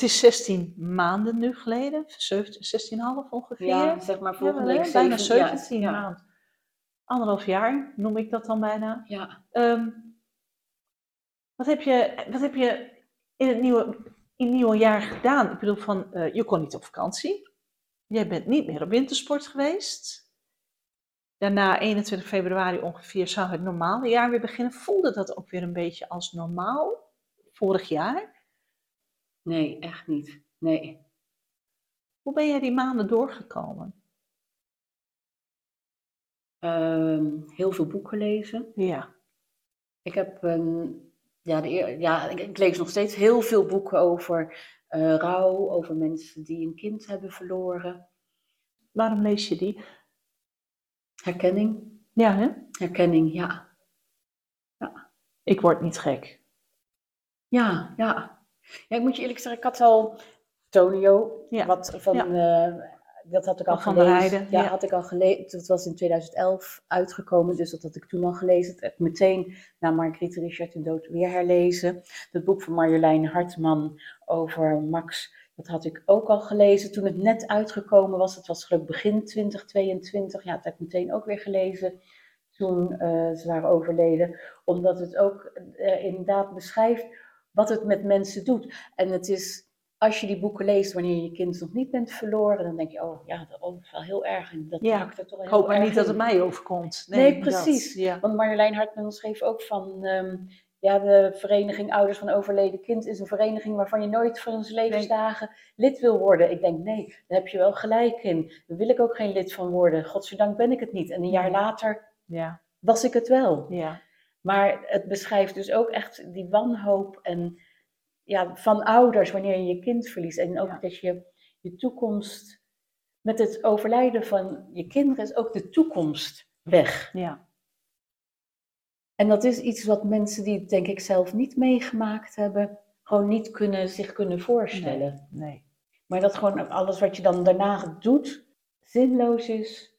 S2: Het is 16 maanden nu geleden, 17, 16,5 ongeveer.
S3: Ja, zeg maar volgende
S2: Jawel,
S3: week
S2: bijna
S3: zeven- ja,
S2: 17
S3: ja.
S2: maanden. Anderhalf jaar noem ik dat dan bijna.
S3: Ja.
S2: Ehm, wat, heb je, wat heb je in het nieuwe, in het nieuwe jaar gedaan? Ik bedoel, van, eh, je kon niet op vakantie. Jij bent niet meer op wintersport geweest. Daarna, 21 februari ongeveer, zou het normale jaar weer beginnen. Voelde dat ook weer een beetje als normaal vorig jaar?
S3: Nee, echt niet. Nee.
S2: Hoe ben jij die maanden doorgekomen?
S3: Ehm, heel veel boeken lezen.
S2: Ja.
S3: Ik heb een, ja, de, ja ik, ik lees nog steeds heel veel boeken over eh, rouw, over mensen die een kind hebben verloren.
S2: Waarom lees je die?
S3: Herkenning.
S2: Ja, hè?
S3: Herkenning, ja.
S2: Ik word niet gek.
S3: Ja, ja. Ja, ik moet je eerlijk zeggen, ik had al Tonio,
S2: Ja,
S3: wat van, eh, dat had ik al
S2: Van
S3: gelezen.
S2: Heijden,
S3: ja,
S2: ja.
S3: had ik al gelezen. Dat was in 2011 uitgekomen, dus dat had ik toen al gelezen. Ik meteen na Marguerite Richard de Dood weer herlezen. Het boek van Marjolein Hartman over Max, dat had ik ook al gelezen toen het net uitgekomen was. Het was geloof ik begin 2022. Ja, dat heb ik meteen ook weer gelezen toen eh, ze waren overleden. Omdat het ook eh, inderdaad beschrijft wat het met mensen doet. En het is, als je die boeken leest wanneer je kind nog niet bent verloren, dan denk je, oh ja, dat is wel heel erg. En dat
S2: Ja,
S3: er toch heel
S2: Ik hoop maar niet dat het mij overkomt.
S3: Nee,
S2: dat,
S3: precies.
S2: ja.
S3: Want Marjolein Hartman schreef ook van, ehm, ja, de vereniging Ouders van Overleden Kind is een vereniging waarvan je nooit voor zijn levensdagen lid wil worden. Ik denk, nee, daar heb je wel gelijk in. Daar wil ik ook geen lid van worden. Godzijdank ben ik het niet. En een jaar
S2: Nee.
S3: later
S2: Ja,
S3: was ik het wel.
S2: ja.
S3: Maar het beschrijft dus ook echt die wanhoop en, ja, van ouders wanneer je je kind verliest. En ook
S2: Ja.
S3: dat je je toekomst, met het overlijden van je kinderen is ook de toekomst weg.
S2: ja.
S3: En dat is iets wat mensen die het denk ik zelf niet meegemaakt hebben, gewoon niet kunnen, zich kunnen voorstellen.
S2: Nee.
S3: Maar dat gewoon alles wat je dan daarna doet, zinloos is.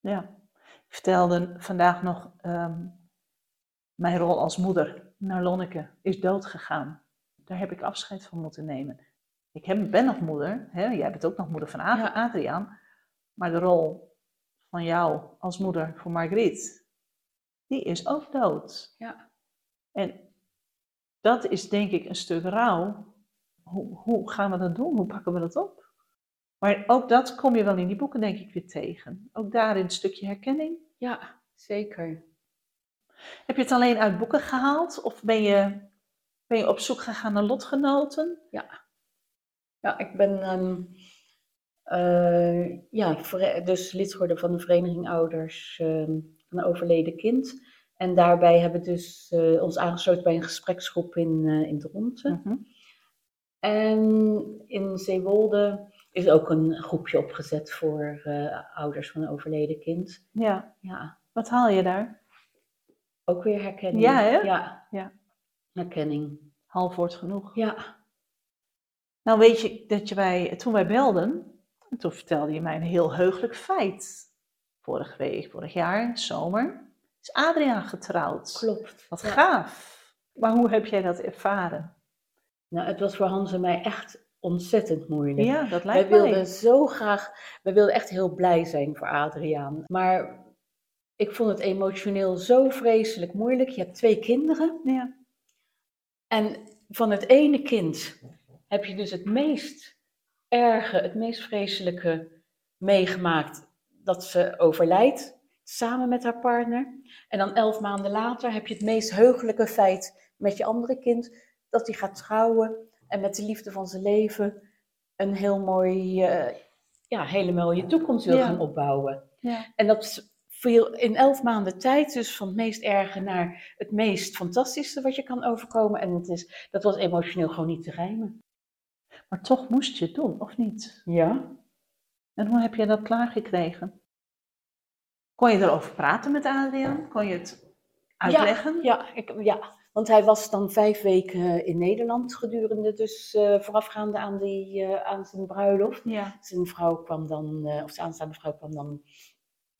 S2: Ja. Ik vertelde vandaag nog, ehm, mijn rol als moeder naar Lonneke is doodgegaan. Daar heb ik afscheid van moeten nemen. Ik heb, ben nog moeder, hè? jij bent ook nog moeder van Ad-
S3: Ja.
S2: Adriaan. Maar de rol van jou als moeder voor Margriet, die is ook dood.
S3: Ja.
S2: En dat is denk ik een stuk rouw. Hoe, hoe gaan we dat doen? Hoe pakken we dat op? Maar ook dat kom je wel in die boeken denk ik weer tegen. Ook daarin een stukje herkenning.
S3: Ja, zeker.
S2: Heb je het alleen uit boeken gehaald? Of ben je, ben je op zoek gegaan naar lotgenoten?
S3: Ja, ik ben ehm, eh, ja, dus lid geworden van de Vereniging Ouders ehm, van een overleden kind. En daarbij hebben we dus eh, ons aangesloten bij een gespreksgroep in, eh in Dronten.
S2: Mhm.
S3: En in Zeewolde is ook een groepje opgezet voor ouders van een overleden kind.
S2: Ja,
S3: Ja,
S2: wat haal je daar?
S3: Ook weer herkenning.
S2: Ja, hè?
S3: Ja.
S2: Ja.
S3: Herkenning.
S2: Half wordt genoeg.
S3: Ja.
S2: Nou weet je dat je wij, toen wij belden, en toen vertelde je mij een heel heugelijk feit. Vorige week, vorig jaar, zomer, is Adriaan getrouwd.
S3: Klopt.
S2: Wat
S3: Ja.
S2: gaaf. Maar hoe heb jij dat ervaren?
S3: Nou, het was voor Hans en mij echt ontzettend moeilijk.
S2: Ja, dat
S3: Wij
S2: lijkt mij.
S3: wilden zo graag, wij wilden echt heel blij zijn voor Adriaan. Maar ik vond het emotioneel zo vreselijk moeilijk. Je hebt twee kinderen.
S2: Ja,
S3: En van het ene kind heb je dus het meest erge, het meest vreselijke meegemaakt. Dat ze overlijdt samen met haar partner. En dan elf maanden later heb je het meest heugelijke feit met je andere kind. Dat hij gaat trouwen en met de liefde van zijn leven een heel mooi, eh, ja, hele mooie toekomst wil
S2: Ja.
S3: gaan opbouwen.
S2: ja.
S3: En dat viel in elf maanden tijd dus van het meest erge naar het meest fantastische wat je kan overkomen. En het is, dat was emotioneel gewoon niet te rijmen.
S2: Maar toch moest je het doen, of niet?
S3: Ja?
S2: En hoe heb je dat klaargekregen? Kon je erover praten met Adriaan? Kon je het uitleggen?
S3: Ja, ik, ja, want hij was dan vijf weken in Nederland gedurende, dus eh, voorafgaande aan, die, eh, aan zijn bruiloft.
S2: Ja.
S3: Zijn vrouw kwam dan, eh, of zijn aanstaande vrouw kwam dan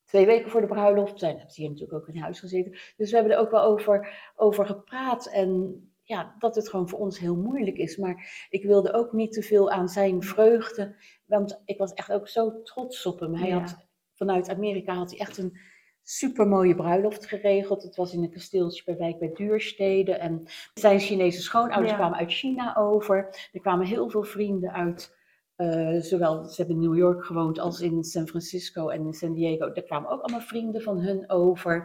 S3: twee weken voor de bruiloft. Zij heeft hier natuurlijk ook in huis gezeten. Dus we hebben er ook wel over, over gepraat. En ja, dat het gewoon voor ons heel moeilijk is. Maar ik wilde ook niet te veel aan zijn vreugde. Want ik was echt ook zo trots op hem. Hij
S2: Ja.
S3: had, vanuit Amerika had hij echt een super mooie bruiloft geregeld. Het was in een kasteeltje bij Wijk bij Duurstede. En zijn Chinese schoonouders
S2: Ja.
S3: kwamen uit China over. Er kwamen heel veel vrienden uit. Eh, zowel, ze hebben in New York gewoond als in San Francisco en in San Diego. Er kwamen ook allemaal vrienden van hun over.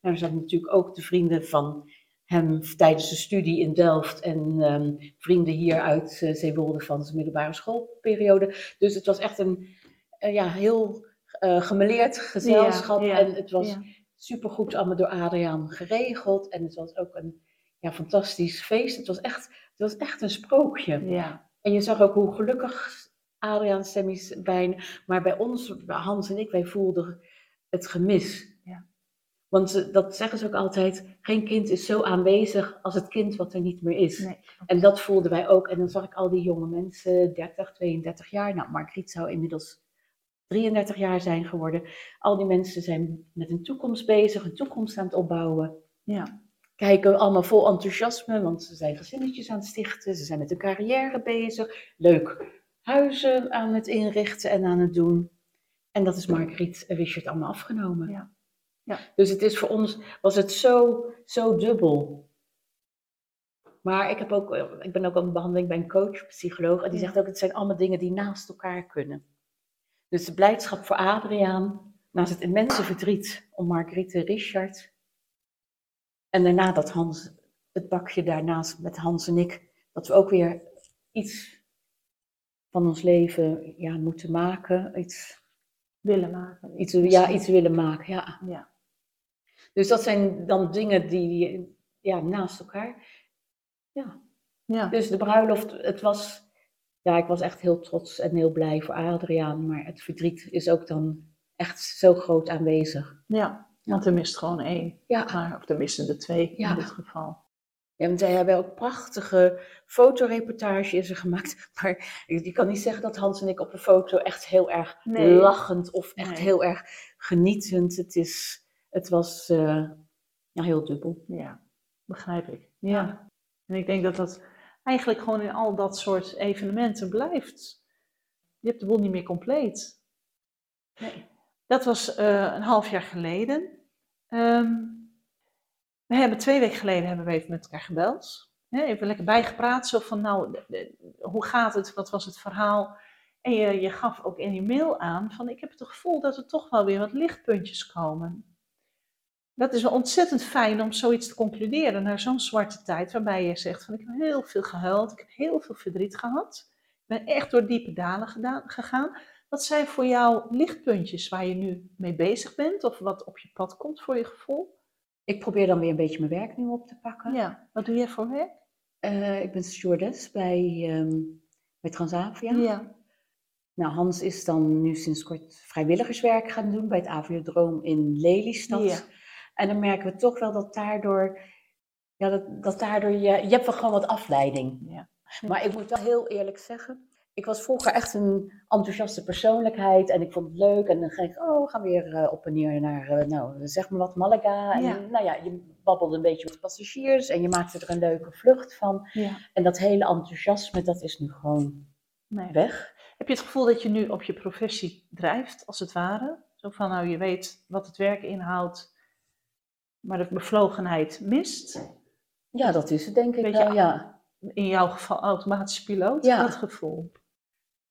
S3: Nou, er zaten natuurlijk ook de vrienden van hem tijdens de studie in Delft. En ehm, vrienden hier uit uh, Zeewolde van zijn middelbare schoolperiode. Dus het was echt een eh, ja, heel eh gemeleerd gezelschap.
S2: Ja, ja,
S3: en het was
S2: ja.
S3: supergoed allemaal door Adriaan geregeld. En het was ook een ja, fantastisch feest. Het was, echt, het was echt een sprookje.
S2: Ja,
S3: En je zag ook hoe gelukkig Adriaan, bijna. Maar bij ons, Hans en ik, wij voelden het gemis.
S2: Ja.
S3: Want dat zeggen ze ook altijd, geen kind is zo aanwezig als het kind wat er niet meer is.
S2: nee.
S3: En dat voelden wij ook. En dan zag ik al die jonge mensen, 30, 32 jaar. Nou, Margriet zou inmiddels 33 jaar zijn geworden. Al die mensen zijn met een toekomst bezig, een toekomst aan het opbouwen.
S2: Ja,
S3: Kijken allemaal vol enthousiasme, want ze zijn gezinnetjes aan het stichten. Ze zijn met hun carrière bezig. Leuk huizen aan het inrichten en aan het doen. En dat is Margriet en Richard allemaal afgenomen.
S2: Ja. Ja.
S3: Dus het is voor ons, was het zo, zo dubbel. Maar ik, heb ook, ik ben ook aan de behandeling bij een coach, psycholoog. En die zegt ook, het zijn allemaal dingen die naast elkaar kunnen. Dus de blijdschap voor Adriaan, naast het immense verdriet om Margriet en Richard. En daarna dat Hans, het bakje daarnaast met Hans en ik, dat we ook weer iets van ons leven ja, moeten maken. Iets,
S2: willen maken.
S3: iets, ja, iets willen maken, ja.
S2: Ja,
S3: Dus dat zijn dan dingen die ja, naast elkaar. Ja.
S2: ja.
S3: Dus de bruiloft, het was. Ja, ik was echt heel trots en heel blij voor Adriaan. Maar het verdriet is ook dan echt zo groot aanwezig.
S2: ja. want er mist gewoon één.
S3: Ja,
S2: Maar, of er missen er twee
S3: Ja.
S2: in dit geval.
S3: Ja want zij hebben ook prachtige fotoreportage is er gemaakt. Maar je kan niet zeggen dat Hans en ik op de foto echt heel erg
S2: Nee.
S3: lachend of echt
S2: Nee.
S3: heel erg genietend. Het, is, het was eh, ja, heel dubbel.
S2: Ja, begrijp ik. Ja. En ik denk dat dat eigenlijk gewoon in al dat soort evenementen blijft. Je hebt de boel niet meer compleet.
S3: Nee.
S2: Dat was eh, een half jaar geleden. Ehm, we hebben twee weken geleden hebben we even met elkaar gebeld. Even lekker bijgepraat. Zo van, nou, hoe gaat het? Wat was het verhaal? En je, je gaf ook in je mail aan van, ik heb het gevoel dat er toch wel weer wat lichtpuntjes komen. Dat is ontzettend fijn om zoiets te concluderen na zo'n zwarte tijd, waarbij je zegt van, ik heb heel veel gehuild, ik heb heel veel verdriet gehad. Ik ben echt door diepe dalen gedaan, gegaan. Wat zijn voor jou lichtpuntjes waar je nu mee bezig bent of wat op je pad komt voor je gevoel?
S3: Ik probeer dan weer een beetje mijn werk nu op te pakken.
S2: Ja, wat doe jij voor werk?
S3: Eh, ik ben stewardess bij, ehm, bij Transavia.
S2: Ja.
S3: Nou, Hans is dan nu sinds kort vrijwilligerswerk gaan doen bij het Aviodroom in Lelystad.
S2: Ja.
S3: En dan merken we toch wel dat daardoor, ja, dat, dat daardoor je, je hebt wel gewoon wat afleiding.
S2: Ja.
S3: Maar ik moet wel heel eerlijk zeggen, ik was vroeger echt een enthousiaste persoonlijkheid en ik vond het leuk. En dan ging ik, oh, we gaan weer eh, op en neer naar, eh, nou, zeg maar wat, Malaga. En
S2: Ja.
S3: nou ja, je babbelde een beetje met passagiers en je maakte er een leuke vlucht van.
S2: ja.
S3: En dat hele enthousiasme, dat is nu gewoon
S2: Nee.
S3: weg.
S2: Heb je het gevoel dat je nu op je professie drijft, als het ware? Zo van, nou, je weet wat het werk inhoudt, maar de bevlogenheid mist.
S3: Ja, dat is het denk ik wel, ja.
S2: In jouw geval automatische piloot,
S3: Ja.
S2: dat gevoel.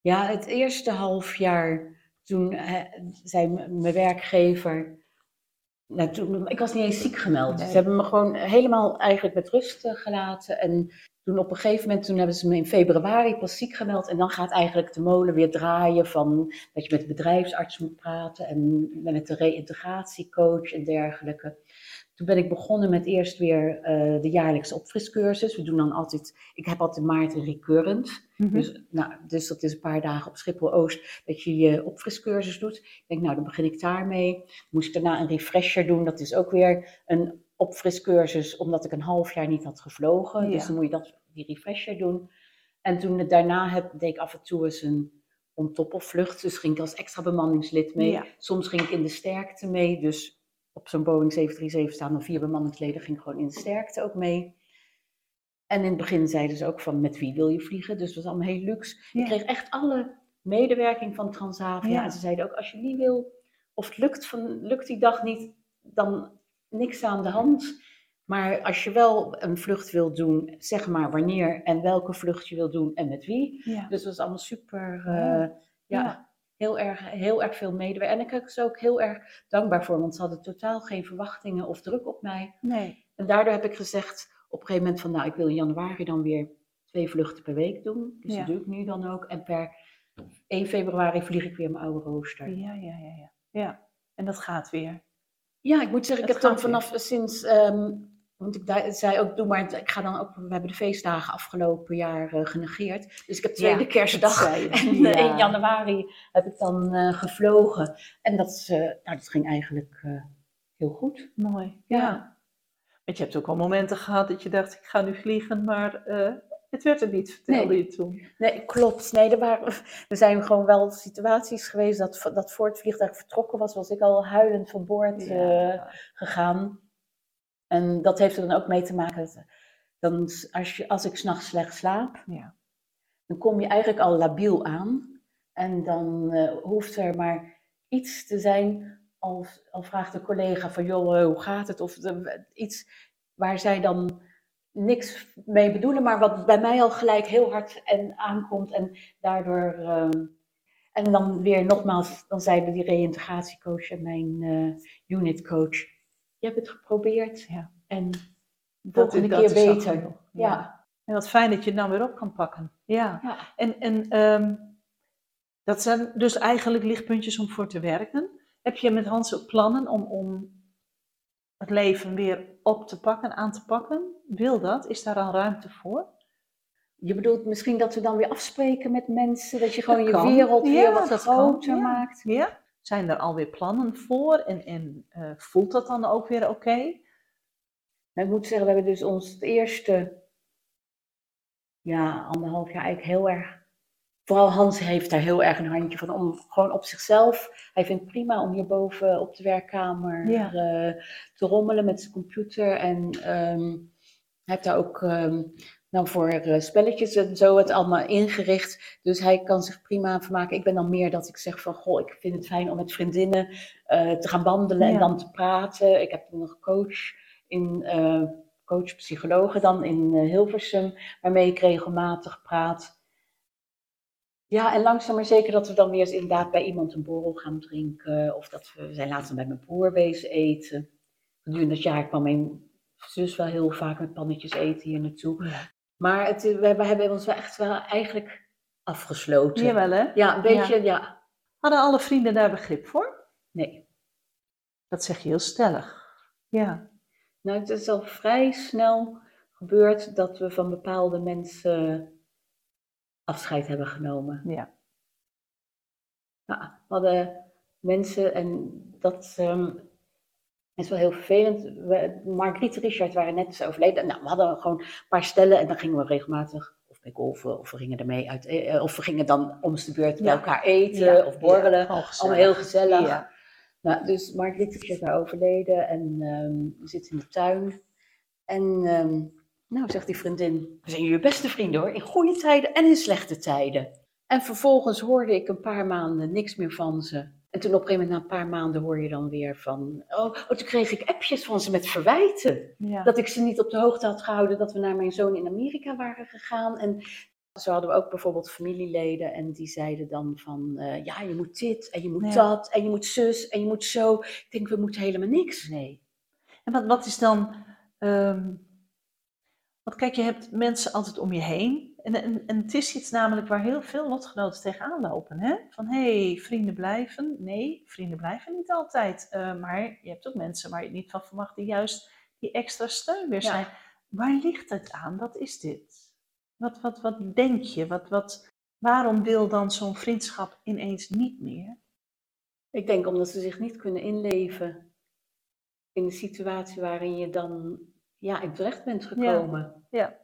S3: Ja, het eerste half jaar, toen eh, zei mijn werkgever, nou, toen, ik was niet eens ziek gemeld.
S2: Nee.
S3: Ze hebben me gewoon helemaal eigenlijk met rust eh, gelaten. En toen op een gegeven moment, toen hebben ze me in februari pas ziek gemeld. En dan gaat eigenlijk de molen weer draaien van dat je met de bedrijfsarts moet praten en met de reïntegratiecoach en dergelijke. Toen ben ik begonnen met eerst weer eh, de jaarlijkse opfriscursus. We doen dan altijd, ik heb altijd in maart een recurrent.
S2: Mhm.
S3: Dus, nou, dus dat is een paar dagen op Schiphol-Oost dat je je opfriscursus doet. Ik denk, nou, dan begin ik daarmee. Moest ik daarna een refresher doen. Dat is ook weer een opfriscursus, omdat ik een half jaar niet had gevlogen.
S2: Ja.
S3: Dus dan moet je dat, die refresher doen. En toen het daarna heb, deed ik af en toe eens een on-top vlucht. Dus ging ik als extra bemanningslid mee.
S2: Ja.
S3: Soms ging ik in de sterkte mee. Dus op zo'n Boeing 737 staan er vier bemanningsleden. Ging gewoon in de sterkte ook mee. En in het begin zeiden ze ook van met wie wil je vliegen. Dus het was allemaal heel luxe.
S2: Ja.
S3: Ik kreeg echt alle medewerking van Transavia.
S2: Ja.
S3: En ze zeiden ook als je niet wil, of het lukt, van, lukt die dag niet, dan niks aan de hand. Maar als je wel een vlucht wil doen, zeg maar wanneer en welke vlucht je wil doen en met wie.
S2: Ja.
S3: Dus het was allemaal super, eh,
S2: Ja.
S3: Heel, erg, heel erg veel medewerking. En ik was ook heel erg dankbaar voor, want ze hadden totaal geen verwachtingen of druk op mij.
S2: Nee.
S3: En daardoor heb ik gezegd op een gegeven moment van, nou, ik wil in januari dan weer twee vluchten per week doen. Dus
S2: Ja.
S3: dat doe ik nu dan ook. En per 1 februari vlieg ik weer mijn oude rooster.
S2: Ja, ja, ja, ja. Ja. En dat gaat weer.
S3: Ja, ik moet zeggen, ik heb dan
S2: weer.
S3: vanaf sinds, ehm, want ik zei ook, doe maar, ik ga dan ook, we hebben de feestdagen afgelopen jaar eh, genegeerd. Dus ik heb tweede
S2: Ja,
S3: kerstdag en eh,
S2: Ja.
S3: 1 januari heb ik dan eh, gevlogen. En dat, is, eh, nou, dat ging eigenlijk eh, heel goed.
S2: Mooi.
S3: Ja.
S2: Ja. Want je hebt ook al momenten gehad dat je dacht, ik ga nu vliegen, maar eh, het werd er niet, vertelde
S3: Nee.
S2: je toen.
S3: Nee, klopt. Nee, er, waren, er zijn gewoon wel situaties geweest dat, dat voor het vliegtuig vertrokken was, was ik al huilend van boord eh, gegaan. En dat heeft er dan ook mee te maken dan, als, je, als ik s'nachts slecht slaap,
S2: Ja.
S3: dan kom je eigenlijk al labiel aan. En dan eh, hoeft er maar iets te zijn, al, al vraagt de collega van, joh, eh, hoe gaat het? Of de- iets waar zij dan niks mee bedoelen, maar wat bij mij al gelijk heel hard en aankomt. En daardoor, ehm, en dan weer nogmaals, dan zeiden die reïntegratiecoach en mijn eh unitcoach, je hebt het geprobeerd
S2: Ja.
S3: en
S2: Dat,
S3: volgende
S2: dat
S3: keer beter. Ja.
S2: En wat fijn dat je het nou weer op kan pakken. Ja.
S3: Ja.
S2: En, en ehm, dat zijn dus eigenlijk lichtpuntjes om voor te werken. Heb je met Hans ook plannen om, om het leven weer op te pakken, aan te pakken? Wil dat? Is daar al ruimte voor?
S3: Je bedoelt misschien dat we dan weer afspreken met mensen, dat je gewoon
S2: Dat
S3: je wereld weer
S2: Ja,
S3: wat
S2: kan,
S3: groter maakt.
S2: Ja? Zijn er alweer plannen voor? En, en eh, voelt dat dan ook weer oké?
S3: Nou, ik moet zeggen, we hebben dus ons het eerste ja, anderhalf jaar eigenlijk heel erg. Vooral Hans heeft daar heel erg een handje van om gewoon op zichzelf. Hij vindt prima om hierboven op de werkkamer
S2: Ja.
S3: eh, te rommelen met zijn computer. En ehm, hij heeft daar ook ehm, nou voor eh, spelletjes en zo het allemaal ingericht. Dus hij kan zich prima vermaken. Ik ben dan meer dat ik zeg van, goh, ik vind het fijn om met vriendinnen eh, te gaan wandelen en dan te praten. Ik heb nog coach in eh, coach psychologen dan in Hilversum, waarmee ik regelmatig praat. Ja, en langzaam maar zeker dat we dan weer eens inderdaad bij iemand een borrel gaan drinken. Of dat we, we zijn laatst dan bij mijn broer wezen eten. Gedurende het jaar kwam mijn zus wel heel vaak met pannetjes eten hier naartoe. Maar het, we, we hebben ons wel echt wel eigenlijk afgesloten.
S2: Jawel hè?
S3: Ja, een beetje, ja.
S2: Hadden alle vrienden daar begrip voor?
S3: Nee.
S2: Dat zeg je heel stellig. Ja.
S3: Nou, het is al vrij snel gebeurd dat we van bepaalde mensen afscheid hebben genomen.
S2: Ja.
S3: Ja, we hadden mensen, en dat ehm, is wel heel vervelend. We, Margriet en Richard waren net overleden. Nou, we hadden gewoon een paar stellen en dan gingen we regelmatig of bij golfen, of we gingen ermee uit, eh, of we gingen dan om de beurt bij elkaar eten
S2: Ja,
S3: of borrelen. Allemaal heel gezellig. Nou, dus Margriet is Richard daar overleden en ehm, we zitten in de tuin. En ehm, nou, zegt die vriendin, we zijn jullie beste vrienden hoor, in goede tijden en in slechte tijden. En vervolgens hoorde ik een paar maanden niks meer van ze. En toen op een gegeven moment, na een paar maanden, hoor je dan weer van... Oh, oh toen kreeg ik appjes van ze met verwijten.
S2: Ja.
S3: Dat ik ze niet op de hoogte had gehouden dat we naar mijn zoon in Amerika waren gegaan. En zo hadden we ook bijvoorbeeld familieleden en die zeiden dan van... eh, ja, je moet dit en je moet dat en je moet zus en je moet zo. Ik denk, we moeten helemaal niks. Nee.
S2: En wat, wat is dan. ehm, want kijk, je hebt mensen altijd om je heen. En, en, en het is iets namelijk waar heel veel lotgenoten tegenaan lopen. Hè? Van hé, hey, vrienden blijven. Nee, vrienden blijven niet altijd. Eh, maar je hebt ook mensen waar je het niet van verwacht, die juist die extra steun weer
S3: Ja.
S2: zijn. Waar ligt het aan? Wat is dit? Wat, wat, wat denk je? Wat, wat, waarom wil dan zo'n vriendschap ineens niet meer?
S3: Ik denk omdat ze zich niet kunnen inleven in de situatie waarin je dan ja, in terecht bent gekomen.
S2: Ja.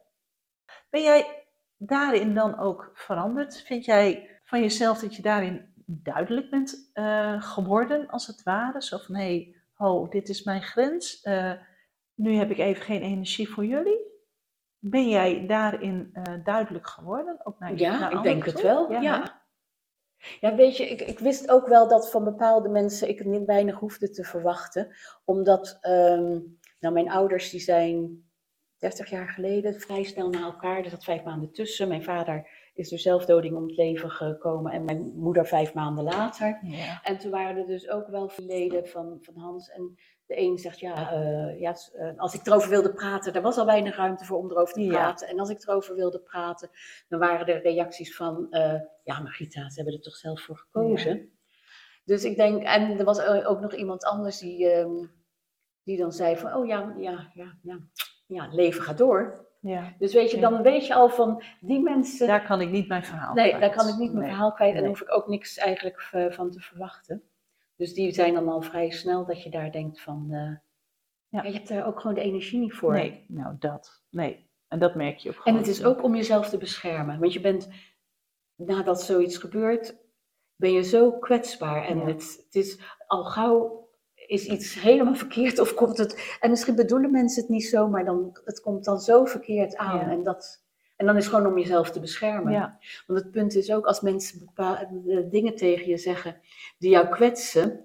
S2: Ben jij daarin dan ook veranderd? Vind jij van jezelf dat je daarin duidelijk bent eh, geworden, als het ware? Zo van, hé, hey, ho, dit is mijn grens. eh, nu heb ik even geen energie voor jullie. Ben jij daarin eh, duidelijk geworden? Ook naar,
S3: Ja,
S2: naar
S3: ik denk het wel. Ja. Ja, weet je, ik, ik wist ook wel dat van bepaalde mensen ik niet weinig hoefde te verwachten. Omdat, ehm, nou, mijn ouders die zijn 30 jaar geleden vrij snel na elkaar. Er zat vijf maanden tussen. Mijn vader is door zelfdoding om het leven gekomen en mijn moeder vijf maanden later.
S2: Ja.
S3: En toen waren er dus ook wel veel leden van, van Hans. En de een zegt, ja, eh, ja, eh, als ik erover wilde praten, er was al weinig ruimte voor om erover te
S2: Ja.
S3: praten. En als ik erover wilde praten, dan waren er reacties van, eh, ja, maar Gita, ze hebben er toch zelf voor gekozen. Dus ik denk, en er was ook nog iemand anders die, ehm, die dan zei van, oh ja, ja, ja, ja, ja, leven gaat door.
S2: Ja.
S3: Dus weet je, dan weet je al van, die mensen,
S2: Daar kan ik niet mijn verhaal
S3: Nee,
S2: kwijt.
S3: daar kan ik niet mijn
S2: Nee.
S3: verhaal kwijt en
S2: Nee.
S3: daar hoef ik ook niks eigenlijk van te verwachten. Dus die zijn dan al vrij snel dat je daar denkt van, eh,
S2: Ja.
S3: je hebt daar ook gewoon de energie niet voor.
S2: Nee, nou dat. Nee. En dat merk je ook
S3: En
S2: gewoon.
S3: het is ook om jezelf te beschermen, want je bent, nadat zoiets gebeurt, ben je zo kwetsbaar. En
S2: Ja.
S3: het, het is al gauw is iets helemaal verkeerd of komt het, en misschien bedoelen mensen het niet zo, maar dan, het komt dan zo verkeerd aan.
S2: Ja.
S3: En, dat, en dan is het gewoon om jezelf te beschermen.
S2: Ja.
S3: Want het punt is ook als mensen bepaalde dingen tegen je zeggen die jou kwetsen.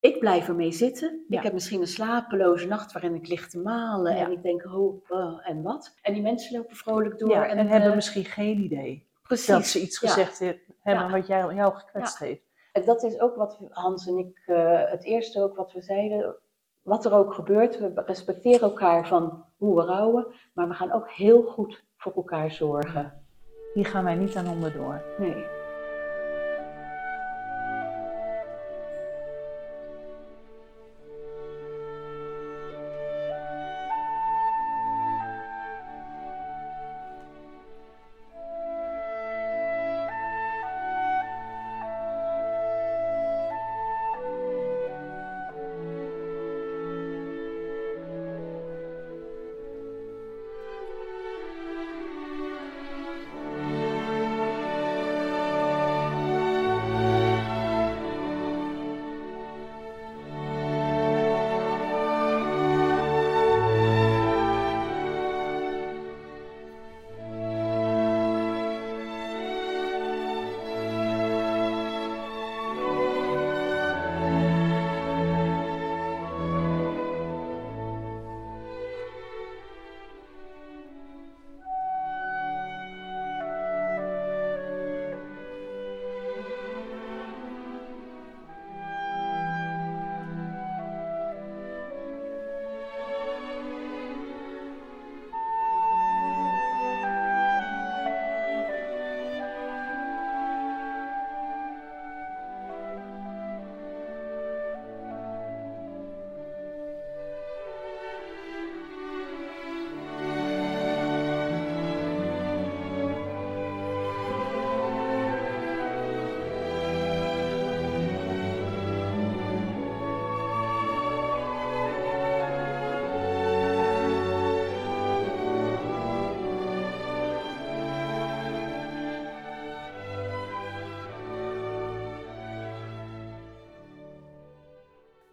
S3: Ik blijf ermee zitten.
S2: Ja.
S3: Ik heb misschien een slapeloze nacht waarin ik lig te malen. En ik denk, oh, oh, en wat? En die mensen lopen vrolijk door.
S2: En, hebben
S3: eh,
S2: misschien geen idee
S3: precies,
S2: dat ze iets gezegd he- hebben wat jou, jou gekwetst heeft.
S3: Dat is ook wat Hans en ik, eh, het eerste ook wat we zeiden. Wat er ook gebeurt, we respecteren elkaar van hoe we rouwen. Maar we gaan ook heel goed voor elkaar zorgen.
S2: Hier gaan wij niet aan onderdoor.
S3: Nee.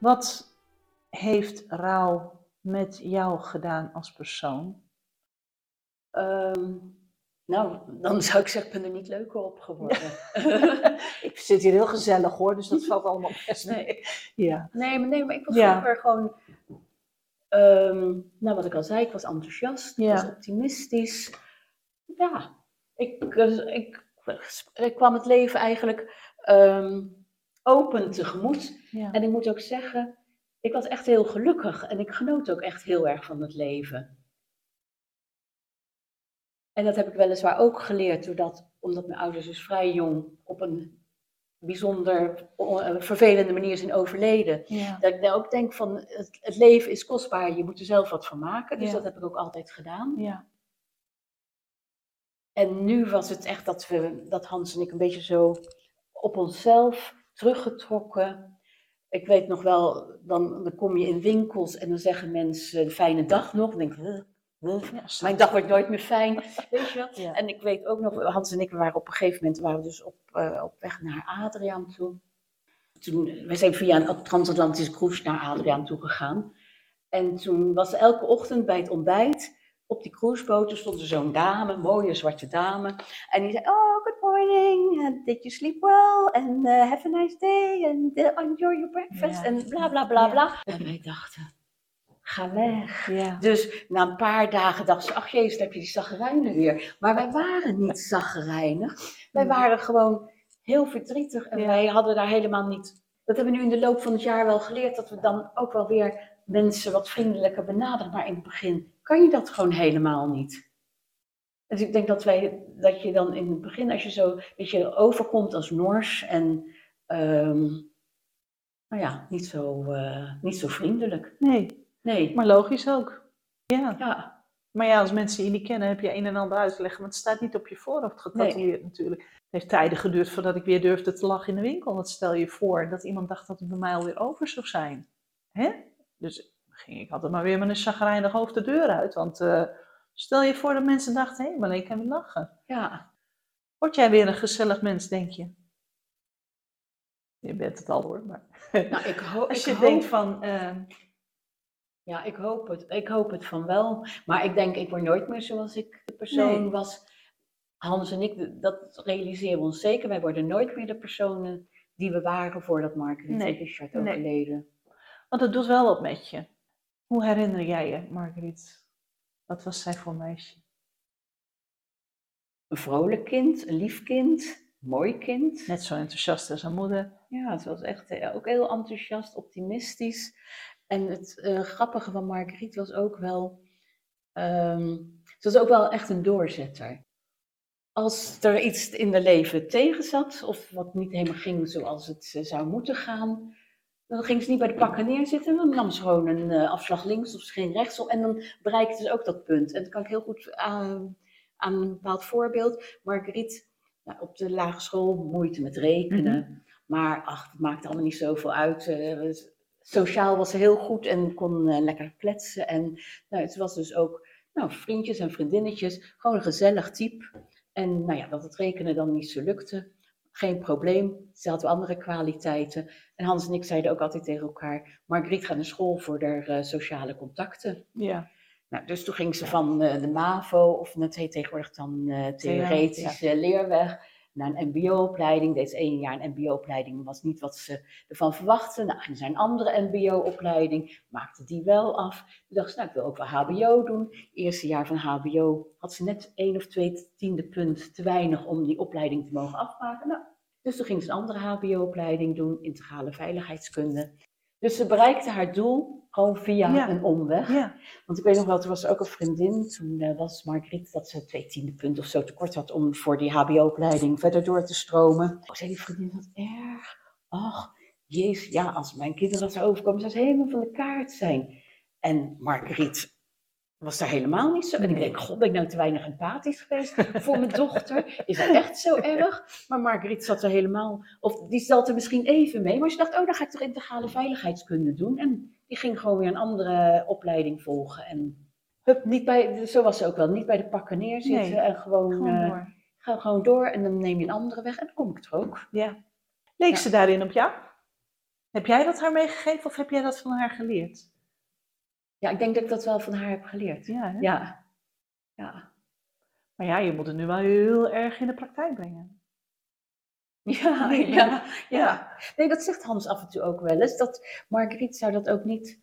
S2: Wat heeft rouw met jou gedaan als persoon?
S3: Ehm, nou, dan zou ik zeggen, ik ben er niet leuker op geworden.
S2: Ik zit hier heel gezellig hoor, dus dat valt allemaal best mee. Ja.
S3: Nee, maar, nee, maar ik was
S2: Ja.
S3: vroeger gewoon, ehm, nou wat ik al zei, ik was enthousiast, ik
S2: Ja.
S3: was optimistisch. Ja, ik, eh, ik, ik kwam het leven eigenlijk ehm, open tegemoet.
S2: Ja.
S3: En ik moet ook zeggen, ik was echt heel gelukkig en ik genoot ook echt heel erg van het leven. En dat heb ik weliswaar ook geleerd, doordat, omdat mijn ouders dus vrij jong op een bijzonder vervelende manier zijn overleden.
S2: Ja.
S3: Dat ik dan ook denk van, het, het leven is kostbaar, je moet er zelf wat van maken. Dus
S2: Ja.
S3: dat heb ik ook altijd gedaan.
S2: Ja.
S3: En nu was het echt dat, we, dat Hans en ik een beetje zo op onszelf teruggetrokken. Ik weet nog wel, dan, dan kom je in winkels en dan zeggen mensen, fijne dag nog. Dan denk ik, "Huh, huh,
S2: Ja,
S3: mijn dag wordt nooit meer fijn. Weet je wel?
S2: Ja.
S3: En ik weet ook nog, Hans en ik waren op een gegeven moment waren we dus op, eh, op weg naar Adriaan toe. Toen, we zijn via een transatlantische cruise naar Adriaan toe gegaan. En toen was elke ochtend bij het ontbijt, op die cruiseboten stond er zo'n dame, een mooie zwarte dame. En die zei, oh, good morning, and did you sleep well, and uh, have a nice day, and uh, enjoy your breakfast,
S2: Ja.
S3: en bla bla bla
S2: Ja.
S3: bla. En wij dachten, ga weg.
S2: Ja.
S3: Dus na een paar dagen dacht ze, ach jezus, heb je die zaggerijnen weer. Maar wij waren niet zaggerijnig. Wij waren gewoon heel verdrietig en wij hadden daar helemaal niet... Dat hebben we nu in de loop van het jaar wel geleerd, dat we dan ook wel weer mensen wat vriendelijker benaderen. Maar in het begin kan je dat gewoon helemaal niet. Dus ik denk dat, wij, dat je dan in het begin, als je zo, dat je overkomt als Noors en, ehm, nou ja, niet zo, eh, niet zo vriendelijk.
S2: Nee,
S3: Nee,
S2: maar logisch ook. Ja.
S3: ja,
S2: Maar ja, als mensen je niet kennen, heb je een en ander uit te leggen. Want het staat niet op je voorhoofd getatoeëerd natuurlijk. Het heeft tijden geduurd voordat ik weer durfde te lachen in de winkel. Want stel je voor dat iemand dacht dat het bij mij alweer over zou zijn. Hè? Dus ging ik altijd maar weer met een chagrijnig hoofd de deur uit. Want eh, stel je voor dat mensen dachten, hé, maar ik kan weer lachen.
S3: ja.
S2: Word jij weer een gezellig mens, denk je? Je bent het al hoor, maar...
S3: Nou, ik, ho
S2: Als
S3: ik
S2: je
S3: hoop,
S2: denkt van, eh,
S3: ja, ik hoop het. Ik hoop het van wel. Maar ik denk, ik word nooit meer zoals ik de persoon
S2: Nee.
S3: was. Hans en ik, dat realiseren we ons zeker. Wij worden nooit meer de personen die we waren voordat Mark en
S2: Nee.
S3: Richard
S2: Nee.
S3: overleden.
S2: want het doet wel wat met je. Hoe herinner jij je, Marguerite? Wat was zij voor meisje?
S3: Een vrolijk kind, een lief kind, een mooi kind.
S2: Net zo enthousiast als haar moeder.
S3: Ja, het was echt eh, ook heel enthousiast, optimistisch. En het eh, grappige van Marguerite was ook wel, ehm, ze was ook wel echt een doorzetter. Als er iets in haar leven tegen zat, of wat niet helemaal ging zoals het eh, zou moeten gaan, dan ging ze niet bij de pakken neerzitten. Dan nam ze gewoon een eh, afslag links of ze ging rechtsop. En dan bereikte ze ook dat punt. En dat kan ik heel goed aan, aan een bepaald voorbeeld. Marguerite, nou, op de lagere school moeite met rekenen. Maar ach, het maakte allemaal niet zoveel uit. Eh, sociaal was ze heel goed en kon eh, lekker kletsen. En nou, het was dus ook nou, vriendjes en vriendinnetjes. Gewoon een gezellig type. En nou ja, dat het rekenen dan niet zo lukte. Geen probleem. Ze had wel andere kwaliteiten. En Hans en ik zeiden ook altijd tegen elkaar: Margriet gaat naar school voor haar eh, sociale contacten.
S2: Ja.
S3: Nou, dus toen ging ze van eh, de MAVO, of dat heet tegenwoordig dan eh theoretische leerweg, naar een MBO-opleiding. Deze één jaar een MBO-opleiding was niet wat ze ervan verwachten. Nou, naar een andere MBO-opleiding, maakte die wel af. Toen dacht ze, nou, ik wil ook wel HBO doen. Eerste jaar van HBO had ze net één of twee tiende punt te weinig om die opleiding te mogen afmaken. Nou, dus toen ging ze een andere HBO-opleiding doen, integrale veiligheidskunde. Dus ze bereikte haar doel gewoon via
S2: Ja.
S3: een omweg.
S2: Ja.
S3: Want ik weet nog wel, toen was er ook een vriendin, toen eh, was Margriet dat ze twee tiende punten of zo tekort had om voor die HBO-opleiding verder door te stromen. Ik zei die vriendin, wat erg. Ach, jezus, ja, als mijn kinderen dat zou overkomen, zou ze helemaal van de kaart zijn. En Margriet was daar helemaal niet zo. En ik denk, god, ben ik nou te weinig empathisch geweest voor mijn dochter? Is dat echt zo erg? Maar Margriet zat er helemaal, of die zat er misschien even mee, maar ze dacht, oh, dan ga ik toch integrale veiligheidskunde doen. En die ging gewoon weer een andere opleiding volgen. En hup, niet bij, zo was ze ook wel, niet bij de pakken neerzitten
S2: Nee,
S3: en gewoon,
S2: Gewoon
S3: eh,
S2: door.
S3: ga gewoon door en dan neem je een andere weg en dan kom ik er ook.
S2: Ja. Leek
S3: Ja.
S2: ze daarin op jou? Heb jij dat haar meegegeven of heb jij dat van haar geleerd?
S3: Ja, ik denk dat ik dat wel van haar heb geleerd.
S2: Ja, hè?
S3: Ja, ja.
S2: Maar ja, je moet het nu wel heel erg in de praktijk brengen.
S3: Ja, ja, ja. Nee, dat zegt Hans af en toe ook wel eens. Dat Margriet zou dat ook niet,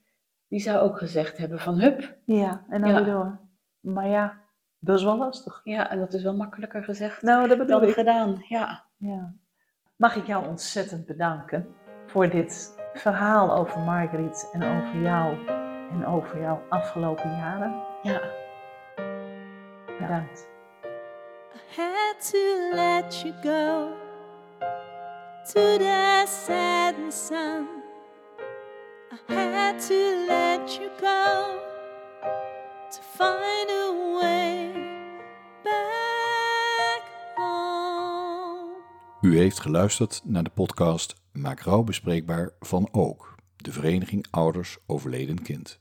S3: die zou ook gezegd hebben van hup.
S2: Ja, en dan
S3: Ja.
S2: weer door. Maar ja, dat is wel lastig.
S3: Ja, en dat is wel makkelijker gezegd
S2: Nou, dat bedoel
S3: dan
S2: ik.
S3: gedaan. Ja.
S2: Ja. Mag ik jou ontzettend bedanken voor dit verhaal over Marguerite en over jou en over jouw afgelopen jaren.
S3: ja.
S2: Bedankt.
S4: I had to let you go to the setting sun. I had to let you go to find a way back home.
S5: U heeft geluisterd naar de podcast Maak rouw bespreekbaar van Ook, de Vereniging Ouders Overleden Kind.